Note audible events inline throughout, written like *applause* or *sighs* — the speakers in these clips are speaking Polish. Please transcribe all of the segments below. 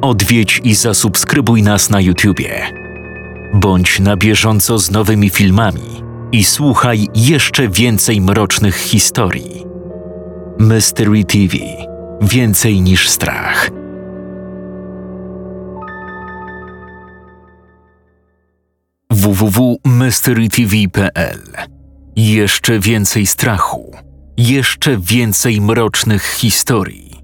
odwiedź i zasubskrybuj nas na YouTubie. Bądź na bieżąco z nowymi filmami i słuchaj jeszcze więcej mrocznych historii. Mystery TV Więcej niż strach. www.mysterytv.pl Jeszcze więcej strachu, jeszcze więcej mrocznych historii.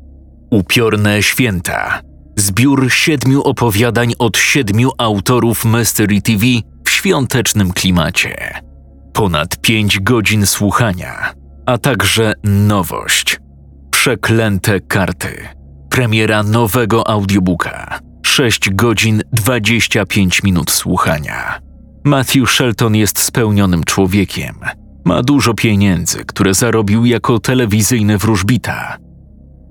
Upiorne święta. Zbiór siedmiu opowiadań od siedmiu autorów Mystery TV w świątecznym klimacie. Ponad pięć godzin słuchania, a także nowość. Przeklęte karty. Premiera nowego audiobooka. 6 godzin 25 minut słuchania. Matthew Shelton jest spełnionym człowiekiem. Ma dużo pieniędzy, które zarobił jako telewizyjny wróżbita.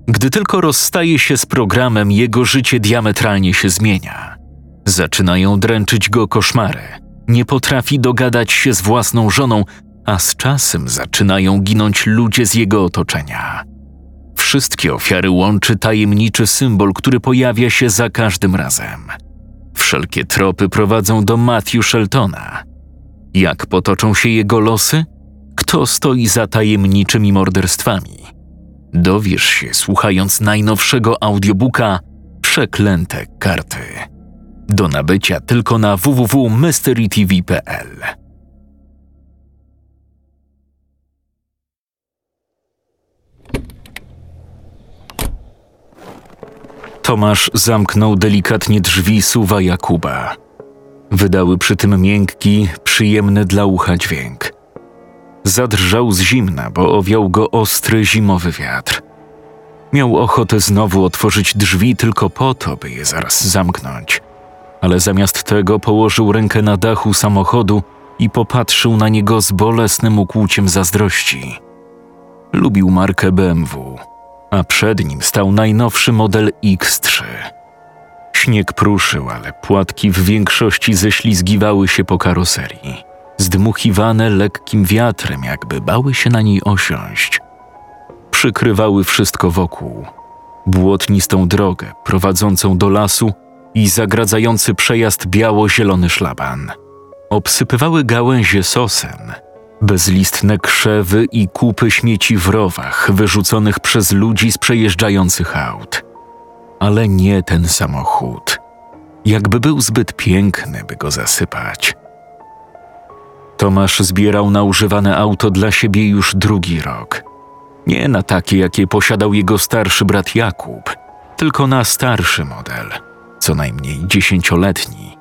Gdy tylko rozstaje się z programem, jego życie diametralnie się zmienia. Zaczynają dręczyć go koszmary. Nie potrafi dogadać się z własną żoną, a z czasem zaczynają ginąć ludzie z jego otoczenia. Wszystkie ofiary łączy tajemniczy symbol, który pojawia się za każdym razem. Wszelkie tropy prowadzą do Matthew Sheltona. Jak potoczą się jego losy? Kto stoi za tajemniczymi morderstwami? Dowiesz się słuchając najnowszego audiobooka Przeklęte karty. Do nabycia tylko na www.mysterytv.pl. Tomasz zamknął delikatnie drzwi suwa Jakuba. Wydały przy tym miękki, przyjemny dla ucha dźwięk. Zadrżał z zimna, bo owiał go ostry zimowy wiatr. Miał ochotę znowu otworzyć drzwi tylko po to, by je zaraz zamknąć. Ale zamiast tego położył rękę na dachu samochodu i popatrzył na niego z bolesnym ukłuciem zazdrości. Lubił markę BMW a przed nim stał najnowszy model X3. Śnieg pruszył, ale płatki w większości ześlizgiwały się po karoserii, zdmuchiwane lekkim wiatrem, jakby bały się na niej osiąść. Przykrywały wszystko wokół. Błotnistą drogę prowadzącą do lasu i zagradzający przejazd biało-zielony szlaban. Obsypywały gałęzie sosen – bezlistne krzewy i kupy śmieci w rowach wyrzuconych przez ludzi z przejeżdżających aut. Ale nie ten samochód. Jakby był zbyt piękny, by go zasypać. Tomasz zbierał na używane auto dla siebie już drugi rok. Nie na takie, jakie posiadał jego starszy brat Jakub, tylko na starszy model, co najmniej dziesięcioletni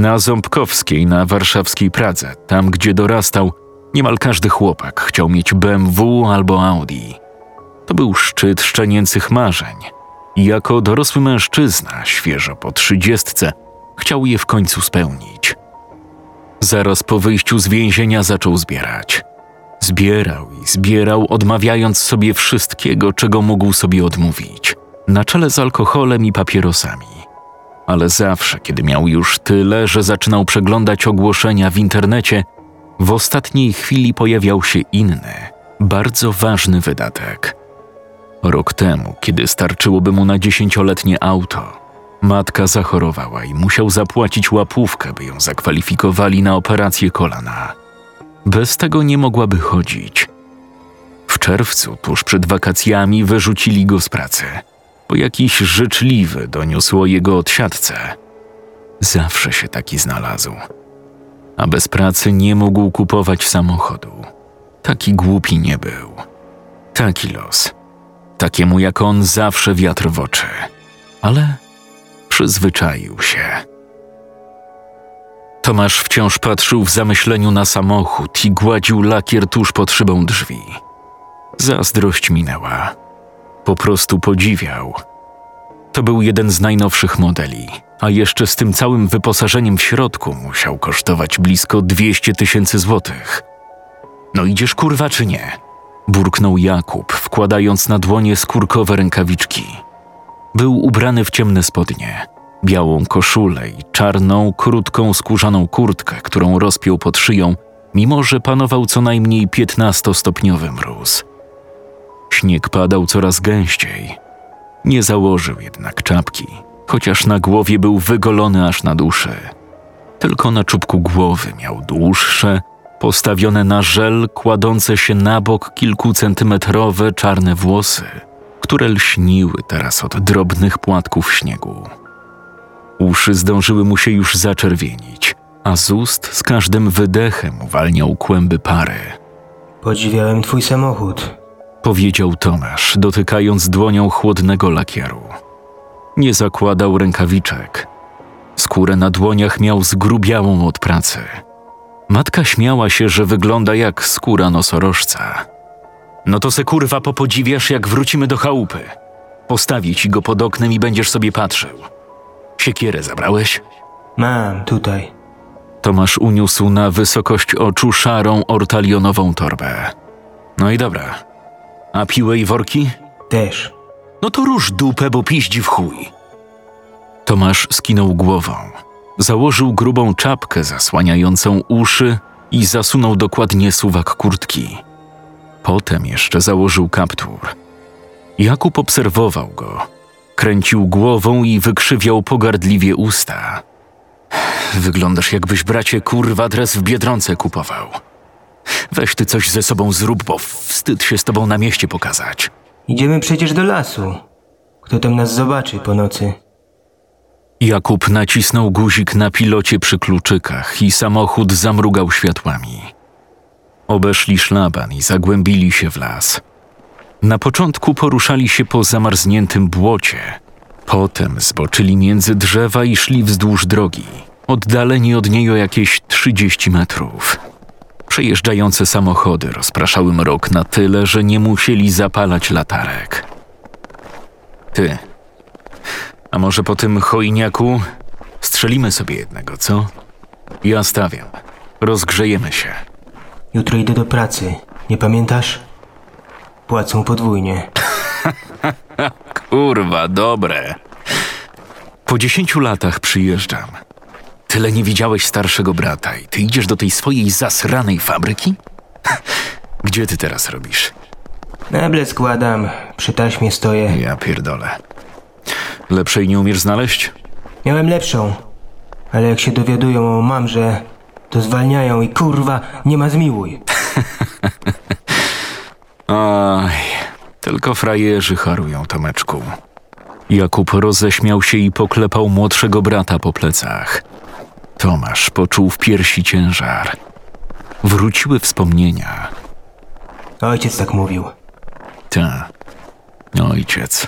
na Ząbkowskiej, na warszawskiej Pradze, tam gdzie dorastał, niemal każdy chłopak chciał mieć BMW albo Audi. To był szczyt szczenięcych marzeń. I jako dorosły mężczyzna, świeżo po trzydziestce, chciał je w końcu spełnić. Zaraz po wyjściu z więzienia zaczął zbierać. Zbierał i zbierał, odmawiając sobie wszystkiego, czego mógł sobie odmówić, na czele z alkoholem i papierosami ale zawsze, kiedy miał już tyle, że zaczynał przeglądać ogłoszenia w internecie, w ostatniej chwili pojawiał się inny, bardzo ważny wydatek. Rok temu, kiedy starczyłoby mu na dziesięcioletnie auto, matka zachorowała i musiał zapłacić łapówkę, by ją zakwalifikowali na operację kolana. Bez tego nie mogłaby chodzić. W czerwcu, tuż przed wakacjami, wyrzucili go z pracy – bo jakiś życzliwy doniósł o jego odsiadce. Zawsze się taki znalazł. A bez pracy nie mógł kupować samochodu. Taki głupi nie był. Taki los. Takiemu jak on zawsze wiatr w oczy. Ale przyzwyczaił się. Tomasz wciąż patrzył w zamyśleniu na samochód i gładził lakier tuż pod szybą drzwi. Zazdrość minęła po prostu podziwiał. To był jeden z najnowszych modeli, a jeszcze z tym całym wyposażeniem w środku musiał kosztować blisko 200 tysięcy złotych. No idziesz kurwa czy nie? Burknął Jakub, wkładając na dłonie skórkowe rękawiczki. Był ubrany w ciemne spodnie, białą koszulę i czarną, krótką, skórzaną kurtkę, którą rozpiął pod szyją, mimo że panował co najmniej 15-stopniowy mróz. Śnieg padał coraz gęściej. Nie założył jednak czapki, chociaż na głowie był wygolony aż na duszy. Tylko na czubku głowy miał dłuższe, postawione na żel, kładące się na bok kilkucentymetrowe czarne włosy, które lśniły teraz od drobnych płatków śniegu. Uszy zdążyły mu się już zaczerwienić, a z ust z każdym wydechem uwalniał kłęby pary. Podziwiałem twój samochód. Powiedział Tomasz, dotykając dłonią chłodnego lakieru. Nie zakładał rękawiczek. Skórę na dłoniach miał zgrubiałą od pracy. Matka śmiała się, że wygląda jak skóra nosorożca. No to se kurwa popodziwiasz, jak wrócimy do chałupy. Postawię ci go pod oknem i będziesz sobie patrzył. Siekierę zabrałeś? Mam, tutaj. Tomasz uniósł na wysokość oczu szarą ortalionową torbę. No i dobra. A piłę i worki? Też. No to rusz dupę, bo piździ w chuj. Tomasz skinął głową. Założył grubą czapkę zasłaniającą uszy i zasunął dokładnie suwak kurtki. Potem jeszcze założył kaptur. Jakub obserwował go. Kręcił głową i wykrzywiał pogardliwie usta. Wyglądasz jakbyś bracie kurwa dres w Biedronce kupował. Weź ty coś ze sobą zrób, bo wstyd się z tobą na mieście pokazać. Idziemy przecież do lasu. Kto tam nas zobaczy po nocy? Jakub nacisnął guzik na pilocie przy kluczykach i samochód zamrugał światłami. Obeszli szlaban i zagłębili się w las. Na początku poruszali się po zamarzniętym błocie. Potem zboczyli między drzewa i szli wzdłuż drogi, oddaleni od niej o jakieś 30 metrów. Przejeżdżające samochody rozpraszały mrok na tyle, że nie musieli zapalać latarek. Ty, a może po tym chojniaku strzelimy sobie jednego, co? Ja stawiam. Rozgrzejemy się. Jutro idę do pracy. Nie pamiętasz? Płacą podwójnie. *laughs* Kurwa, dobre. Po dziesięciu latach przyjeżdżam. Tyle nie widziałeś starszego brata i ty idziesz do tej swojej zasranej fabryki? *laughs* Gdzie ty teraz robisz? Meble składam, przy taśmie stoję. Ja pierdolę. Lepszej nie umiesz znaleźć? Miałem lepszą, ale jak się dowiadują o mamrze, to zwalniają i kurwa, nie ma zmiłuj. *laughs* Oj, tylko frajerzy chorują, Tomeczku. Jakub roześmiał się i poklepał młodszego brata po plecach. Tomasz poczuł w piersi ciężar. Wróciły wspomnienia. Ojciec tak mówił. Ta, ojciec.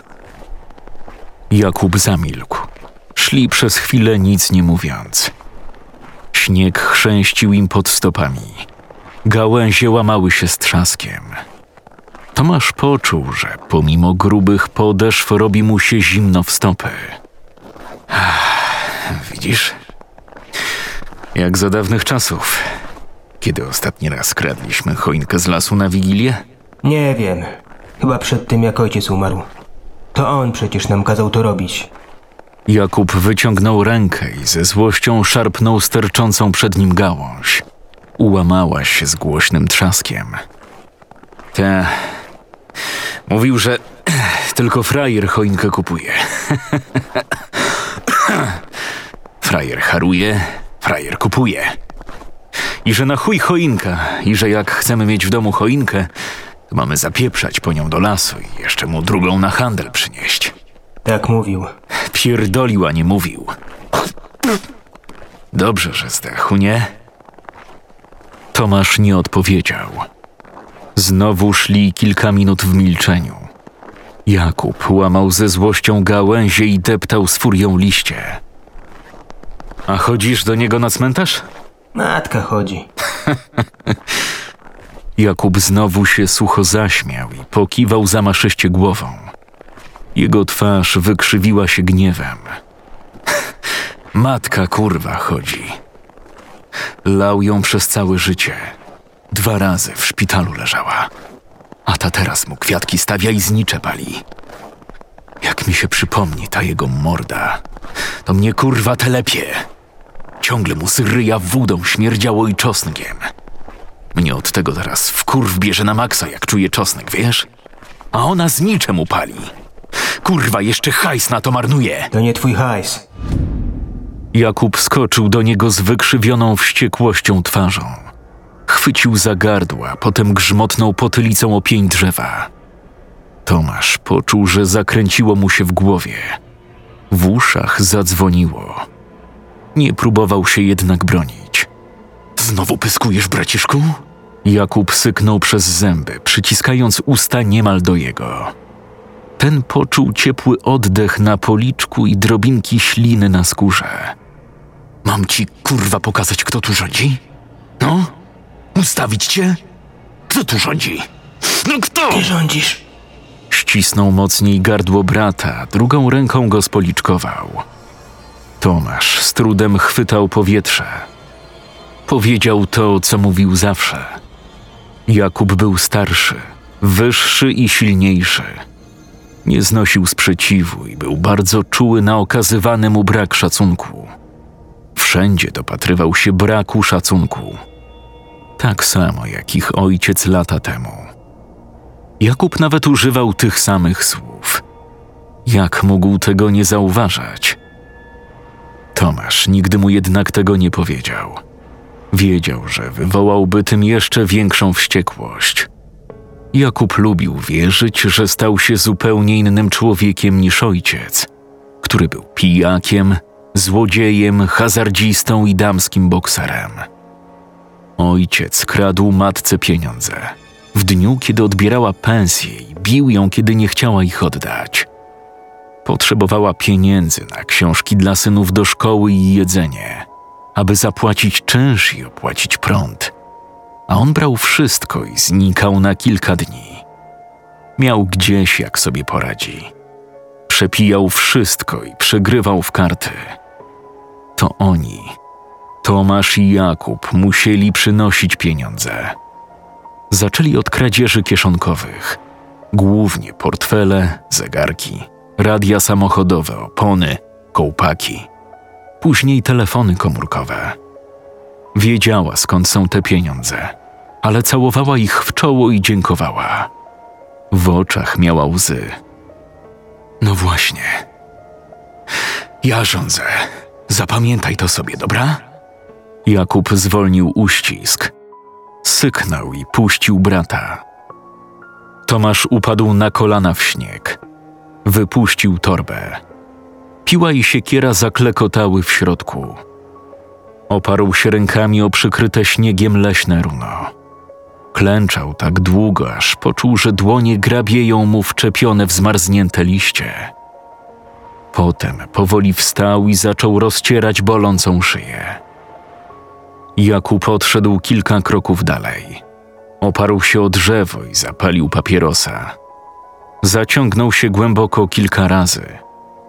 Jakub zamilkł. Szli przez chwilę nic nie mówiąc. Śnieg chrzęścił im pod stopami. Gałęzie łamały się z trzaskiem. Tomasz poczuł, że pomimo grubych podeszw robi mu się zimno w stopy. Widzisz? Jak za dawnych czasów. Kiedy ostatni raz kradliśmy choinkę z lasu na Wigilię? Nie wiem. Chyba przed tym, jak ojciec umarł. To on przecież nam kazał to robić. Jakub wyciągnął rękę i ze złością szarpnął sterczącą przed nim gałąź. Ułamała się z głośnym trzaskiem. Te. Mówił, że *clears throat* tylko frajer choinkę kupuje. *clears throat* frajer haruje, frajer kupuje. I że na chuj choinka, i że jak chcemy mieć w domu choinkę, to mamy zapieprzać po nią do lasu i jeszcze mu drugą na handel przynieść. Tak mówił. Pierdolił, a nie mówił. Dobrze, że zdechł, nie? Tomasz nie odpowiedział. Znowu szli kilka minut w milczeniu. Jakub łamał ze złością gałęzie i deptał z furią liście. A chodzisz do niego na cmentarz? Matka chodzi. *laughs* Jakub znowu się sucho zaśmiał i pokiwał zamaszyście głową. Jego twarz wykrzywiła się gniewem. *laughs* Matka kurwa chodzi. Lał ją przez całe życie. Dwa razy w szpitalu leżała. A ta teraz mu kwiatki stawia i znicze pali. Jak mi się przypomni ta jego morda, to mnie kurwa telepie. Ciągle mu z ryja wódą śmierdziało i czosnkiem. Mnie od tego teraz w kurw bierze na maksa, jak czuje czosnek, wiesz? A ona z niczemu pali. Kurwa, jeszcze hajs na to marnuje! To nie twój hajs. Jakub skoczył do niego z wykrzywioną wściekłością twarzą. Chwycił za gardła, potem grzmotnął potylicą o pień drzewa. Tomasz poczuł, że zakręciło mu się w głowie. W uszach zadzwoniło. Nie próbował się jednak bronić. Znowu pyskujesz, braciszku? Jakub syknął przez zęby, przyciskając usta niemal do jego. Ten poczuł ciepły oddech na policzku i drobinki śliny na skórze. Mam ci kurwa pokazać, kto tu rządzi? No? Ustawić cię? Kto tu rządzi? No kto? Ty rządzisz. Ścisnął mocniej gardło brata, drugą ręką go spoliczkował. Tomasz z trudem chwytał powietrze. Powiedział to, co mówił zawsze. Jakub był starszy, wyższy i silniejszy. Nie znosił sprzeciwu i był bardzo czuły na okazywany mu brak szacunku. Wszędzie dopatrywał się braku szacunku. Tak samo jak ich ojciec lata temu. Jakub nawet używał tych samych słów. Jak mógł tego nie zauważać? Tomasz nigdy mu jednak tego nie powiedział. Wiedział, że wywołałby tym jeszcze większą wściekłość. Jakub lubił wierzyć, że stał się zupełnie innym człowiekiem niż ojciec, który był pijakiem, złodziejem, hazardzistą i damskim bokserem. Ojciec kradł matce pieniądze. W dniu, kiedy odbierała pensję bił ją, kiedy nie chciała ich oddać. Potrzebowała pieniędzy na książki dla synów do szkoły i jedzenie, aby zapłacić czynsz i opłacić prąd. A on brał wszystko i znikał na kilka dni. Miał gdzieś, jak sobie poradzi. Przepijał wszystko i przegrywał w karty. To oni, Tomasz i Jakub, musieli przynosić pieniądze. Zaczęli od kradzieży kieszonkowych, głównie portfele, zegarki, radia samochodowe, opony, kołpaki, później telefony komórkowe. Wiedziała skąd są te pieniądze, ale całowała ich w czoło i dziękowała. W oczach miała łzy. No właśnie. Ja rządzę. Zapamiętaj to sobie, dobra? Jakub zwolnił uścisk. Syknął i puścił brata. Tomasz upadł na kolana w śnieg. Wypuścił torbę. Piła i siekiera zaklekotały w środku. Oparł się rękami o przykryte śniegiem leśne runo. Klęczał tak długo, aż poczuł, że dłonie grabieją mu wczepione w zmarznięte liście. Potem powoli wstał i zaczął rozcierać bolącą szyję. Jakub odszedł kilka kroków dalej. Oparł się o drzewo i zapalił papierosa. Zaciągnął się głęboko kilka razy,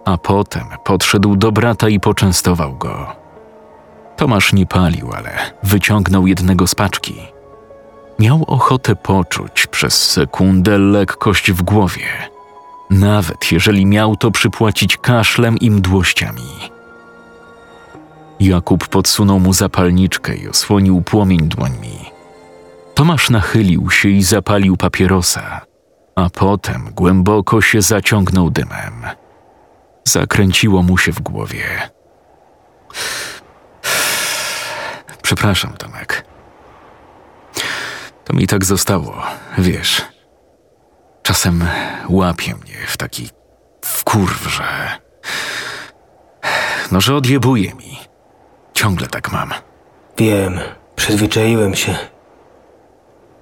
a potem podszedł do brata i poczęstował go. Tomasz nie palił, ale wyciągnął jednego z paczki. Miał ochotę poczuć przez sekundę lekkość w głowie, nawet jeżeli miał to przypłacić kaszlem i mdłościami. Jakub podsunął mu zapalniczkę i osłonił płomień dłońmi. Tomasz nachylił się i zapalił papierosa, a potem głęboko się zaciągnął dymem. Zakręciło mu się w głowie. *sighs* Przepraszam, Tomek. To mi tak zostało, wiesz. Czasem łapie mnie w taki wkurw, że. No, że odjebuje mi. Ciągle tak mam. Wiem, przyzwyczaiłem się.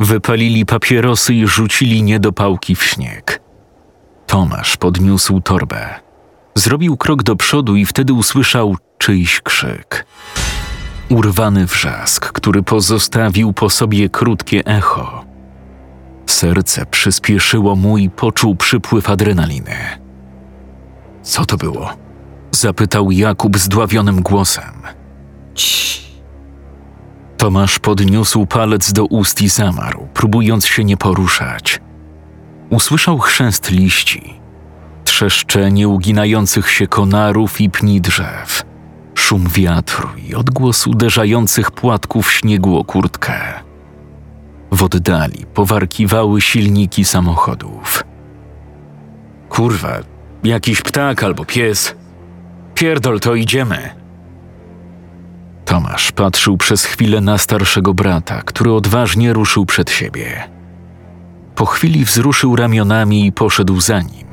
Wypalili papierosy i rzucili niedopałki w śnieg. Tomasz podniósł torbę. Zrobił krok do przodu i wtedy usłyszał czyjś krzyk. Urwany wrzask, który pozostawił po sobie krótkie echo. Serce przyspieszyło mu i poczuł przypływ adrenaliny. Co to było? Zapytał Jakub zdławionym głosem. Cii. Tomasz podniósł palec do ust i zamarł, próbując się nie poruszać. Usłyszał chrzęst liści, trzeszczenie uginających się konarów i pni drzew, szum wiatru i odgłos uderzających płatków śniegu o kurtkę. W oddali powarkiwały silniki samochodów. Kurwa, jakiś ptak albo pies. Pierdol, to idziemy. Tomasz patrzył przez chwilę na starszego brata, który odważnie ruszył przed siebie. Po chwili wzruszył ramionami i poszedł za nim.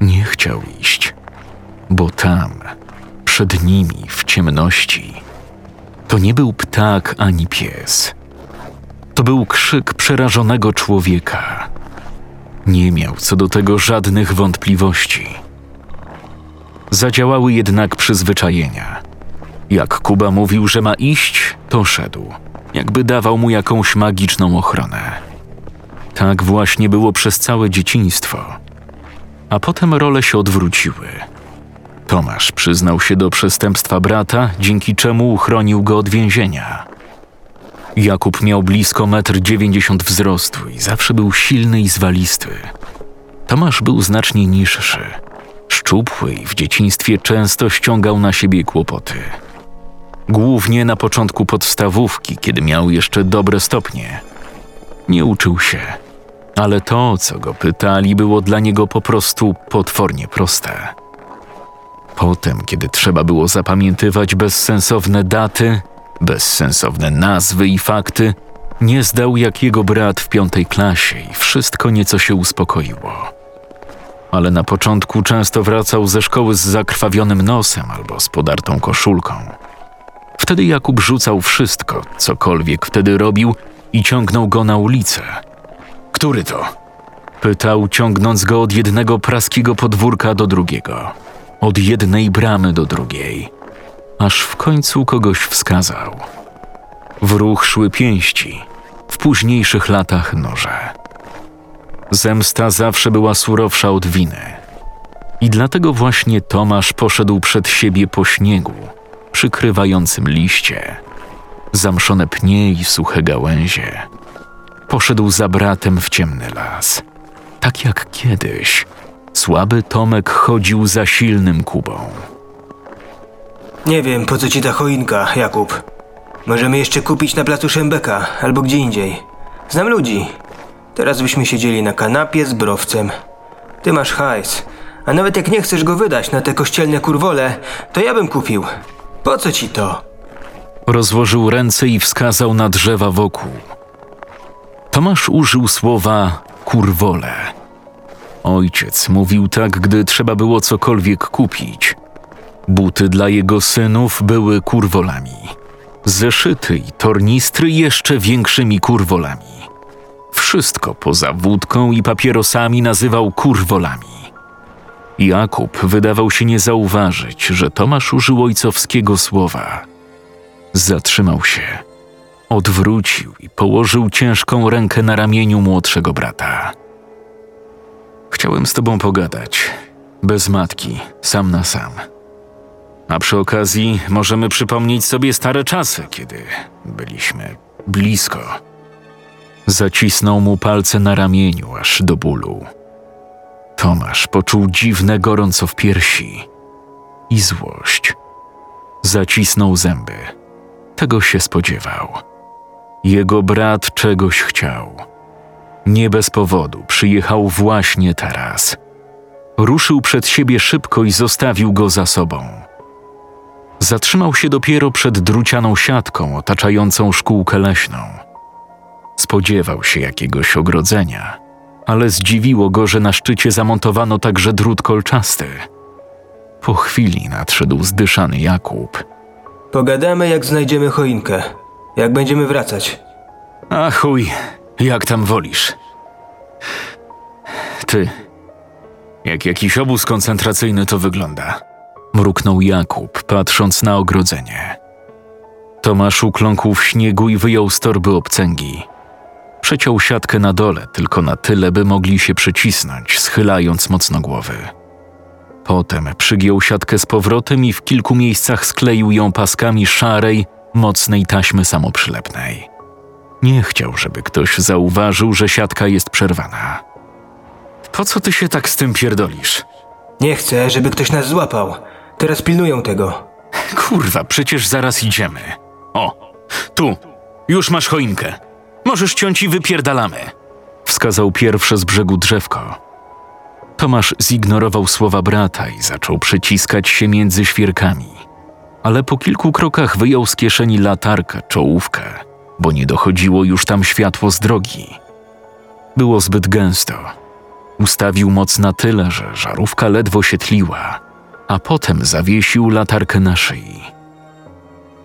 Nie chciał iść, bo tam, przed nimi, w ciemności, to nie był ptak ani pies. To był krzyk przerażonego człowieka. Nie miał co do tego żadnych wątpliwości. Zadziałały jednak przyzwyczajenia. Jak Kuba mówił, że ma iść, to szedł, jakby dawał mu jakąś magiczną ochronę. Tak właśnie było przez całe dzieciństwo. A potem role się odwróciły. Tomasz przyznał się do przestępstwa brata, dzięki czemu uchronił go od więzienia. Jakub miał blisko 1,90 m wzrostu i zawsze był silny i zwalisty. Tomasz był znacznie niższy, szczupły i w dzieciństwie często ściągał na siebie kłopoty. Głównie na początku podstawówki, kiedy miał jeszcze dobre stopnie. Nie uczył się, ale to, co go pytali, było dla niego po prostu potwornie proste. Potem, kiedy trzeba było zapamiętywać bezsensowne daty, bezsensowne nazwy i fakty, nie zdał jak jego brat w piątej klasie i wszystko nieco się uspokoiło. Ale na początku często wracał ze szkoły z zakrwawionym nosem albo z podartą koszulką. Wtedy Jakub rzucał wszystko, cokolwiek wtedy robił i ciągnął go na ulicę. Który to? Pytał, ciągnąc go od jednego praskiego podwórka do drugiego, od jednej bramy do drugiej, aż w końcu kogoś wskazał. W ruch szły pięści, w późniejszych latach noże. Zemsta zawsze była surowsza od winy. I dlatego właśnie Tomasz poszedł przed siebie po śniegu, przykrywającym liście, zamszone pnie i suche gałęzie. Poszedł za bratem w ciemny las. Tak jak kiedyś, słaby Tomek chodził za silnym Kubą. Nie wiem, po co ci ta choinka, Jakub. Możemy jeszcze kupić na placu Szembeka albo gdzie indziej. Znam ludzi. Teraz byśmy siedzieli na kanapie z browcem. Ty masz hajs, a nawet jak nie chcesz go wydać na te kościelne kurwole, to ja bym kupił. Po co ci to? Rozłożył ręce i wskazał na drzewa wokół. Tomasz użył słowa kurwole. Ojciec mówił tak, gdy trzeba było cokolwiek kupić. Buty dla jego synów były kurwolami. Zeszyty i tornistry jeszcze większymi kurwolami. Wszystko poza wódką i papierosami nazywał kurwolami. Jakub wydawał się nie zauważyć, że Tomasz użył ojcowskiego słowa. Zatrzymał się, odwrócił i położył ciężką rękę na ramieniu młodszego brata. Chciałem z tobą pogadać, bez matki, sam na sam. A przy okazji możemy przypomnieć sobie stare czasy, kiedy byliśmy blisko. Zacisnął mu palce na ramieniu aż do bólu. Tomasz poczuł dziwne gorąco w piersi i złość. Zacisnął zęby. Tego się spodziewał. Jego brat czegoś chciał. Nie bez powodu przyjechał właśnie teraz. Ruszył przed siebie szybko i zostawił go za sobą. Zatrzymał się dopiero przed drucianą siatką otaczającą szkółkę leśną. Spodziewał się jakiegoś ogrodzenia, ale zdziwiło go, że na szczycie zamontowano także drut kolczasty. Po chwili nadszedł zdyszany Jakub. Pogadamy, jak znajdziemy choinkę. Jak będziemy wracać. A chuj, jak tam wolisz. Ty, jak jakiś obóz koncentracyjny to wygląda. Mruknął Jakub, patrząc na ogrodzenie. Tomasz ukląkł w śniegu i wyjął z torby obcęgi. Przeciął siatkę na dole, tylko na tyle, by mogli się przycisnąć, schylając mocno głowy. Potem przygiął siatkę z powrotem i w kilku miejscach skleił ją paskami szarej, mocnej taśmy samoprzylepnej. Nie chciał, żeby ktoś zauważył, że siatka jest przerwana. Po co ty się tak z tym pierdolisz? Nie chcę, żeby ktoś nas złapał. Teraz pilnują tego. Kurwa, przecież zaraz idziemy. O, tu, już masz choinkę. Możesz ciąć i wypierdalamy. Wskazał pierwsze z brzegu drzewko. Tomasz zignorował słowa brata i zaczął przyciskać się między świerkami. Ale po kilku krokach wyjął z kieszeni latarkę, czołówkę, bo nie dochodziło już tam światło z drogi. Było zbyt gęsto. Ustawił moc na tyle, że żarówka ledwo się tliła, a potem zawiesił latarkę na szyi.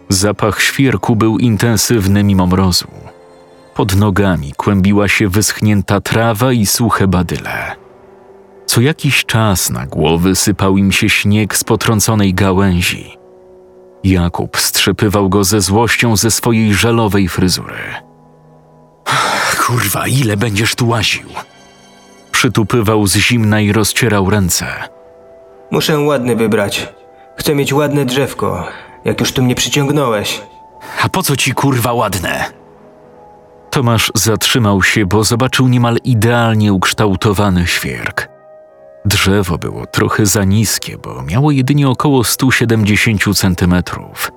Zapach świerku był intensywny mimo mrozu. Pod nogami kłębiła się wyschnięta trawa i suche badyle. Co jakiś czas na głowy sypał im się śnieg z potrąconej gałęzi. Jakub strzepywał go ze złością ze swojej żelowej fryzury. Kurwa, ile będziesz tu łaził? Przytupywał z zimna i rozcierał ręce. Muszę ładny wybrać. Chcę mieć ładne drzewko, jak już tu mnie przyciągnąłeś. A po co ci kurwa ładne? Tomasz zatrzymał się, bo zobaczył niemal idealnie ukształtowany świerk. Drzewo było trochę za niskie, bo miało jedynie około 170 centymetrów,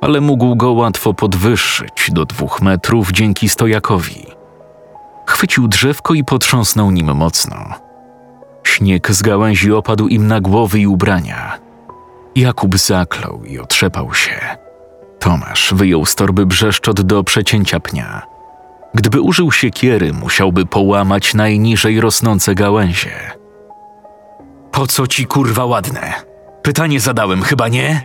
ale mógł go łatwo podwyższyć do dwóch metrów dzięki stojakowi. Chwycił drzewko i potrząsnął nim mocno. Śnieg z gałęzi opadł im na głowy i ubrania. Jakub zaklął i otrzepał się. Tomasz wyjął z torby brzeszczot do przecięcia pnia. Gdyby użył siekiery, musiałby połamać najniżej rosnące gałęzie. Po co ci kurwa ładne? Pytanie zadałem, chyba nie?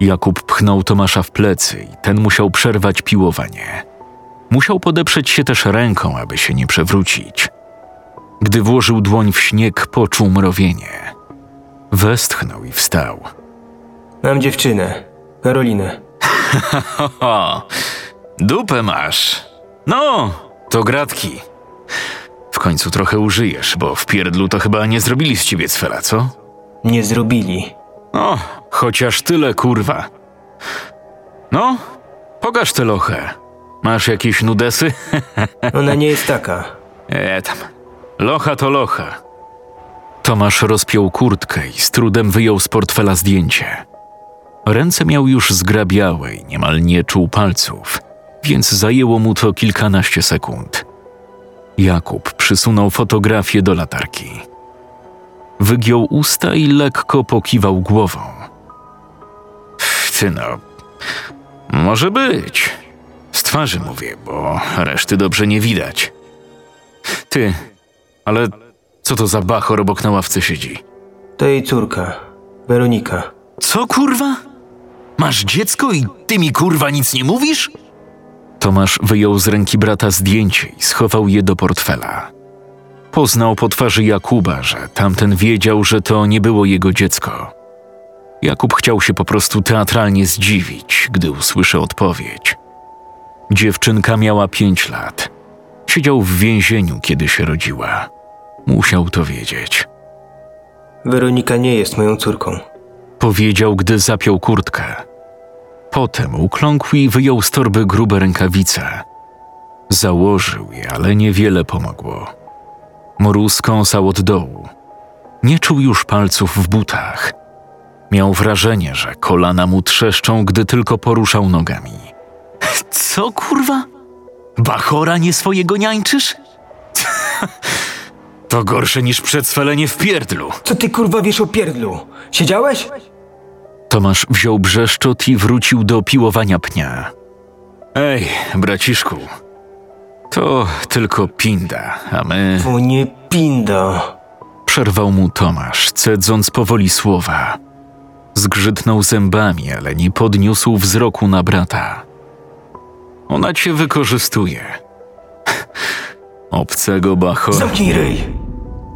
Jakub pchnął Tomasza w plecy i ten musiał przerwać piłowanie. Musiał podeprzeć się też ręką, aby się nie przewrócić. Gdy włożył dłoń w śnieg, poczuł mrowienie. Westchnął i wstał. Mam dziewczynę, Karolinę. *laughs* Dupę masz. No, to gratki. W końcu trochę użyjesz, bo w pierdlu to chyba nie zrobili z ciebie cwela, co? Nie zrobili. O, chociaż tyle, kurwa. No, pokaż tę lochę. Masz jakieś nudesy? *laughs* Ona nie jest taka. E, tam. Locha to locha. Tomasz rozpiął kurtkę i z trudem wyjął z portfela zdjęcie. Ręce miał już zgrabiałe i niemal nie czuł palców, więc zajęło mu to kilkanaście sekund. Jakub przysunął fotografię do latarki. Wygiął usta i lekko pokiwał głową. Ty no, może być. Z twarzy mówię, bo reszty dobrze nie widać. Ty, ale co to za bachor obok na ławce siedzi? To jej córka, Weronika. Co kurwa? Masz dziecko i ty mi kurwa nic nie mówisz? Tomasz wyjął z ręki brata zdjęcie i schował je do portfela. Poznał po twarzy Jakuba, że tamten wiedział, że to nie było jego dziecko. Jakub chciał się po prostu teatralnie zdziwić, gdy usłyszał odpowiedź. Dziewczynka miała pięć lat. Siedział w więzieniu, kiedy się rodziła. Musiał to wiedzieć. Weronika nie jest moją córką. Powiedział, gdy zapiął kurtkę. Potem ukląkł i wyjął z torby grube rękawice. Założył je, ale niewiele pomogło. Mróz kąsał od dołu. Nie czuł już palców w butach. Miał wrażenie, że kolana mu trzeszczą, gdy tylko poruszał nogami. Co kurwa? Bachora nie swojego niańczysz? To gorsze niż przedswelenie w pierdlu. Co ty kurwa wiesz o pierdlu? Siedziałeś? Tomasz wziął brzeszczot i wrócił do piłowania pnia. Ej, braciszku, to tylko pinda, a my... O nie pindo. Przerwał mu Tomasz, cedząc powoli słowa. Zgrzytnął zębami, ale nie podniósł wzroku na brata. Ona cię wykorzystuje. Obcego bachora... Zamknij ryj.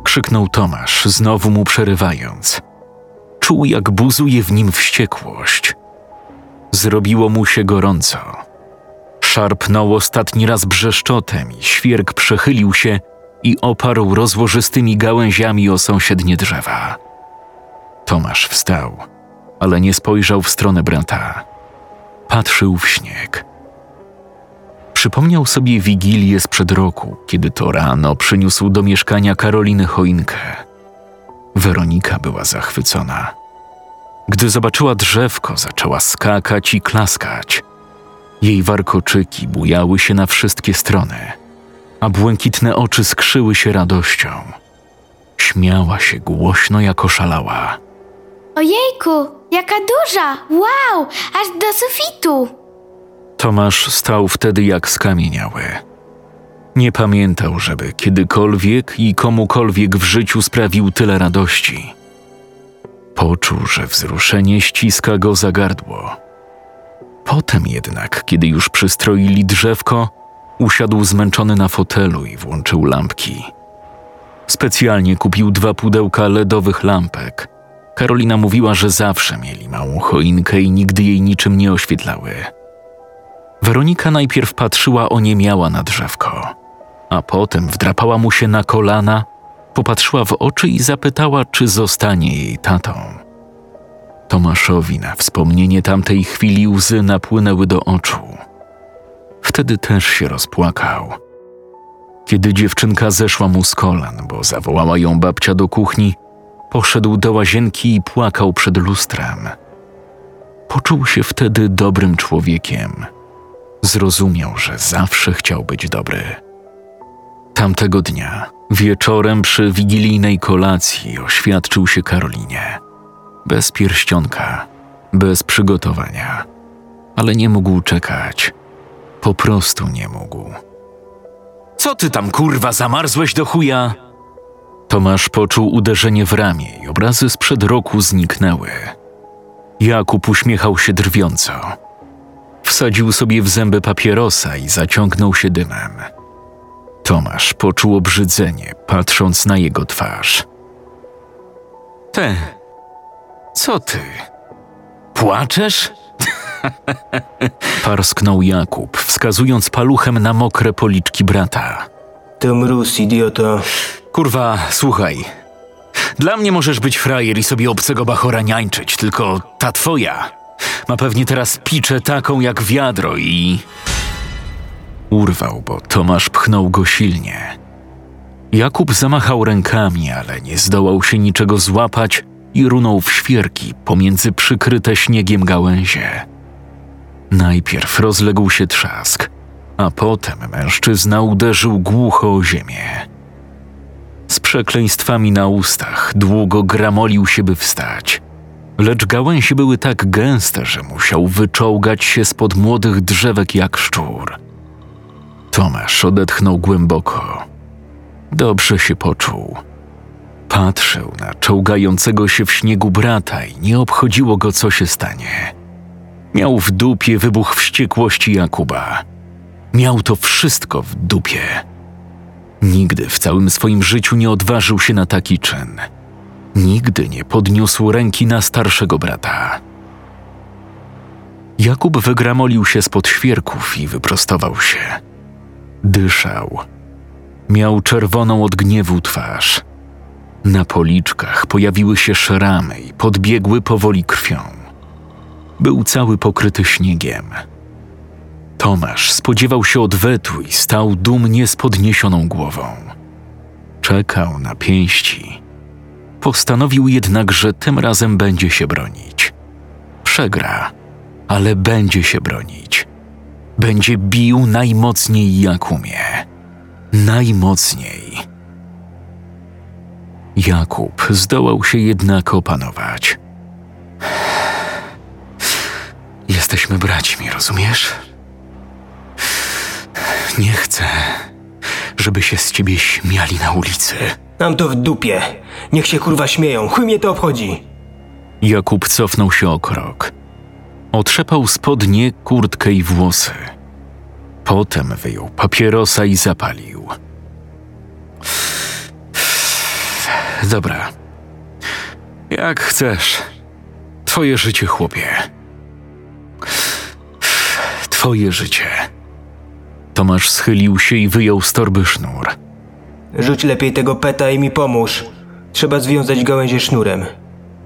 krzyknął Tomasz, znowu mu przerywając. Czuł, jak buzuje w nim wściekłość. Zrobiło mu się gorąco. Szarpnął ostatni raz brzeszczotem świerk przechylił się i oparł rozłożystymi gałęziami o sąsiednie drzewa. Tomasz wstał, ale nie spojrzał w stronę brata. Patrzył w śnieg. Przypomniał sobie wigilię sprzed roku, kiedy to rano przyniósł do mieszkania Karoliny choinkę. Weronika była zachwycona. Gdy zobaczyła drzewko, zaczęła skakać i klaskać. Jej warkoczyki bujały się na wszystkie strony, a błękitne oczy skrzyły się radością. Śmiała się głośno jak oszalała. Ojejku, jaka duża! Wow, aż do sufitu! Tomasz stał wtedy jak skamieniały. Nie pamiętał, żeby kiedykolwiek i komukolwiek w życiu sprawił tyle radości. Poczuł, że wzruszenie ściska go za gardło. Potem jednak, kiedy już przystroili drzewko, usiadł zmęczony na fotelu i włączył lampki. Specjalnie kupił dwa pudełka LEDowych lampek. Karolina mówiła, że zawsze mieli małą choinkę i nigdy jej niczym nie oświetlały. Weronika najpierw patrzyła oniemiała na drzewko, a potem wdrapała mu się na kolana, popatrzyła w oczy i zapytała, czy zostanie jej tatą. Tomaszowi na wspomnienie tamtej chwili łzy napłynęły do oczu. Wtedy też się rozpłakał. Kiedy dziewczynka zeszła mu z kolan, bo zawołała ją babcia do kuchni, poszedł do łazienki i płakał przed lustrem. Poczuł się wtedy dobrym człowiekiem. Zrozumiał, że zawsze chciał być dobry. Tamtego dnia, wieczorem przy wigilijnej kolacji, oświadczył się Karolinie. Bez pierścionka, bez przygotowania, ale nie mógł czekać. Po prostu nie mógł. Co ty tam kurwa zamarzłeś do chuja? Tomasz poczuł uderzenie w ramię i obrazy sprzed roku zniknęły. Jakub uśmiechał się drwiąco. Wsadził sobie w zęby papierosa i zaciągnął się dymem. Tomasz poczuł obrzydzenie, patrząc na jego twarz. Te, co ty? Płaczesz? Parsknął Jakub, wskazując paluchem na mokre policzki brata. To mróz, idioto. Kurwa, słuchaj. Dla mnie możesz być frajer i sobie obcego bachora niańczyć, tylko ta twoja ma pewnie teraz piczę taką jak wiadro i... Urwał, bo Tomasz pchnął go silnie. Jakub zamachał rękami, ale nie zdołał się niczego złapać i runął w świerki pomiędzy przykryte śniegiem gałęzie. Najpierw rozległ się trzask, a potem mężczyzna uderzył głucho o ziemię. Z przekleństwami na ustach długo gramolił się, by wstać. Lecz gałęzie były tak gęste, że musiał wyczołgać się spod młodych drzewek jak szczur. Tomasz odetchnął głęboko. Dobrze się poczuł. Patrzył na czołgającego się w śniegu brata i nie obchodziło go, co się stanie. Miał w dupie wybuch wściekłości Jakuba. Miał to wszystko w dupie. Nigdy w całym swoim życiu nie odważył się na taki czyn. Nigdy nie podniósł ręki na starszego brata. Jakub wygramolił się spod świerków i wyprostował się. Dyszał. Miał czerwoną od gniewu twarz. Na policzkach pojawiły się szramy i podbiegły powoli krwią. Był cały pokryty śniegiem. Tomasz spodziewał się odwetu i stał dumnie z podniesioną głową. Czekał na pięści. Postanowił jednak, że tym razem będzie się bronić. Przegra, ale będzie się bronić. Będzie bił najmocniej jak umie. Najmocniej. Jakub zdołał się jednak opanować. Jesteśmy braćmi, rozumiesz? Nie chcę, żeby się z ciebie śmiali na ulicy. Mam to w dupie. Niech się kurwa śmieją. Chuj mnie to obchodzi. Jakub cofnął się o krok. Otrzepał spodnie, kurtkę i włosy. Potem wyjął papierosa i zapalił. Dobra. Jak chcesz. Twoje życie, chłopie. Twoje życie. Tomasz schylił się i wyjął z torby sznur. Rzuć lepiej tego peta i mi pomóż. Trzeba związać gałęzie sznurem.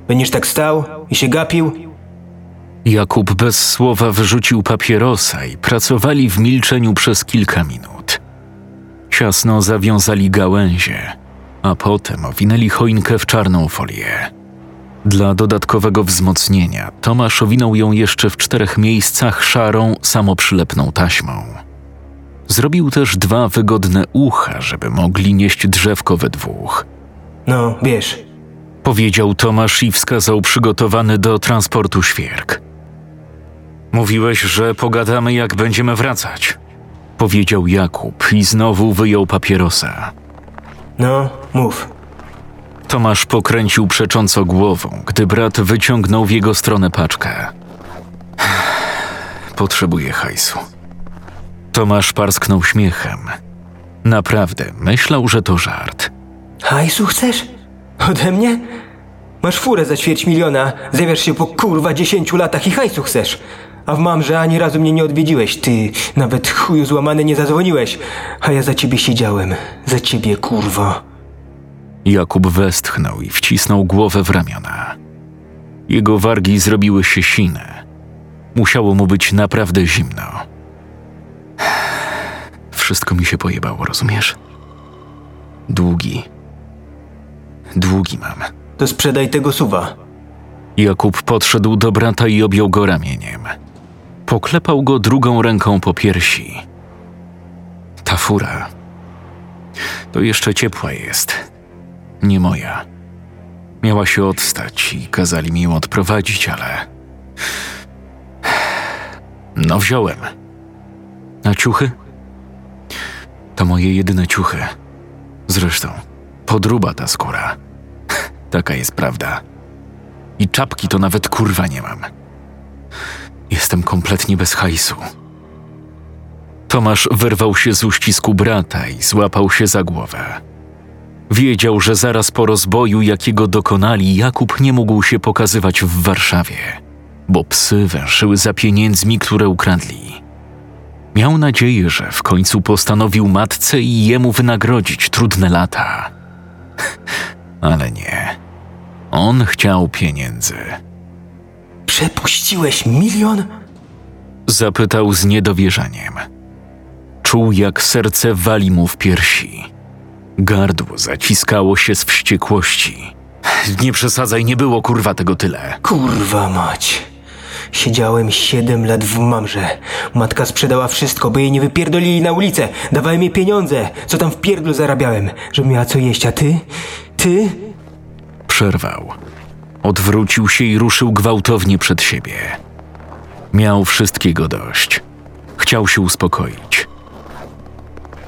Będziesz tak stał i się gapił? Jakub bez słowa wyrzucił papierosa i pracowali w milczeniu przez kilka minut. Ciasno zawiązali gałęzie, a potem owinęli choinkę w czarną folię. Dla dodatkowego wzmocnienia Tomasz owinął ją jeszcze w czterech miejscach szarą, samoprzylepną taśmą. Zrobił też dwa wygodne ucha, żeby mogli nieść drzewko we dwóch. No, wiesz. Powiedział Tomasz i wskazał przygotowany do transportu świerk. Mówiłeś, że pogadamy, jak będziemy wracać. Powiedział Jakub i znowu wyjął papierosa. No, mów. Tomasz pokręcił przecząco głową, gdy brat wyciągnął w jego stronę paczkę. *sighs* Potrzebuję hajsu. Tomasz parsknął śmiechem. Naprawdę myślał, że to żart. Hajsu chcesz? Ode mnie? Masz furę za ćwierć miliona, zjawiasz się po kurwa dziesięciu latach i hajsu chcesz. A w mamrze ani razu mnie nie odwiedziłeś, ty nawet chuju złamany nie zadzwoniłeś. A ja za ciebie siedziałem, za ciebie kurwa. Jakub westchnął i wcisnął głowę w ramiona. Jego wargi zrobiły się sine. Musiało mu być naprawdę zimno. *sighs* Wszystko mi się pojebało, rozumiesz? Długi. Długi mam. To sprzedaj tego suwa. Jakub podszedł do brata i objął go ramieniem. Poklepał go drugą ręką po piersi. Ta fura. To jeszcze ciepła jest. Nie moja. Miała się odstać i kazali mi ją odprowadzić, ale. No, wziąłem. A ciuchy? To moje jedyne ciuchy. Zresztą, podruba ta skóra. *laughs* Taka jest prawda. I czapki to nawet kurwa nie mam. Jestem kompletnie bez hajsu. Tomasz wyrwał się z uścisku brata i złapał się za głowę. Wiedział, że zaraz po rozboju, jakiego dokonali, Jakub nie mógł się pokazywać w Warszawie, bo psy węszyły za pieniędzmi, które ukradli. Miał nadzieję, że w końcu postanowił matce i jemu wynagrodzić trudne lata. *laughs* Ale nie. On chciał pieniędzy. Przepuściłeś milion? Zapytał z niedowierzaniem. Czuł, jak serce wali mu w piersi. Gardło zaciskało się z wściekłości. Nie przesadzaj, nie było kurwa tego tyle. Kurwa mać. Siedziałem siedem lat w mamrze. Matka sprzedała wszystko, by jej nie wypierdolili na ulicę. Dawałem jej pieniądze, co tam w pierdlu zarabiałem, żeby miała co jeść, a ty? Ty? Przerwał. Odwrócił się i ruszył gwałtownie przed siebie. Miał wszystkiego dość. Chciał się uspokoić.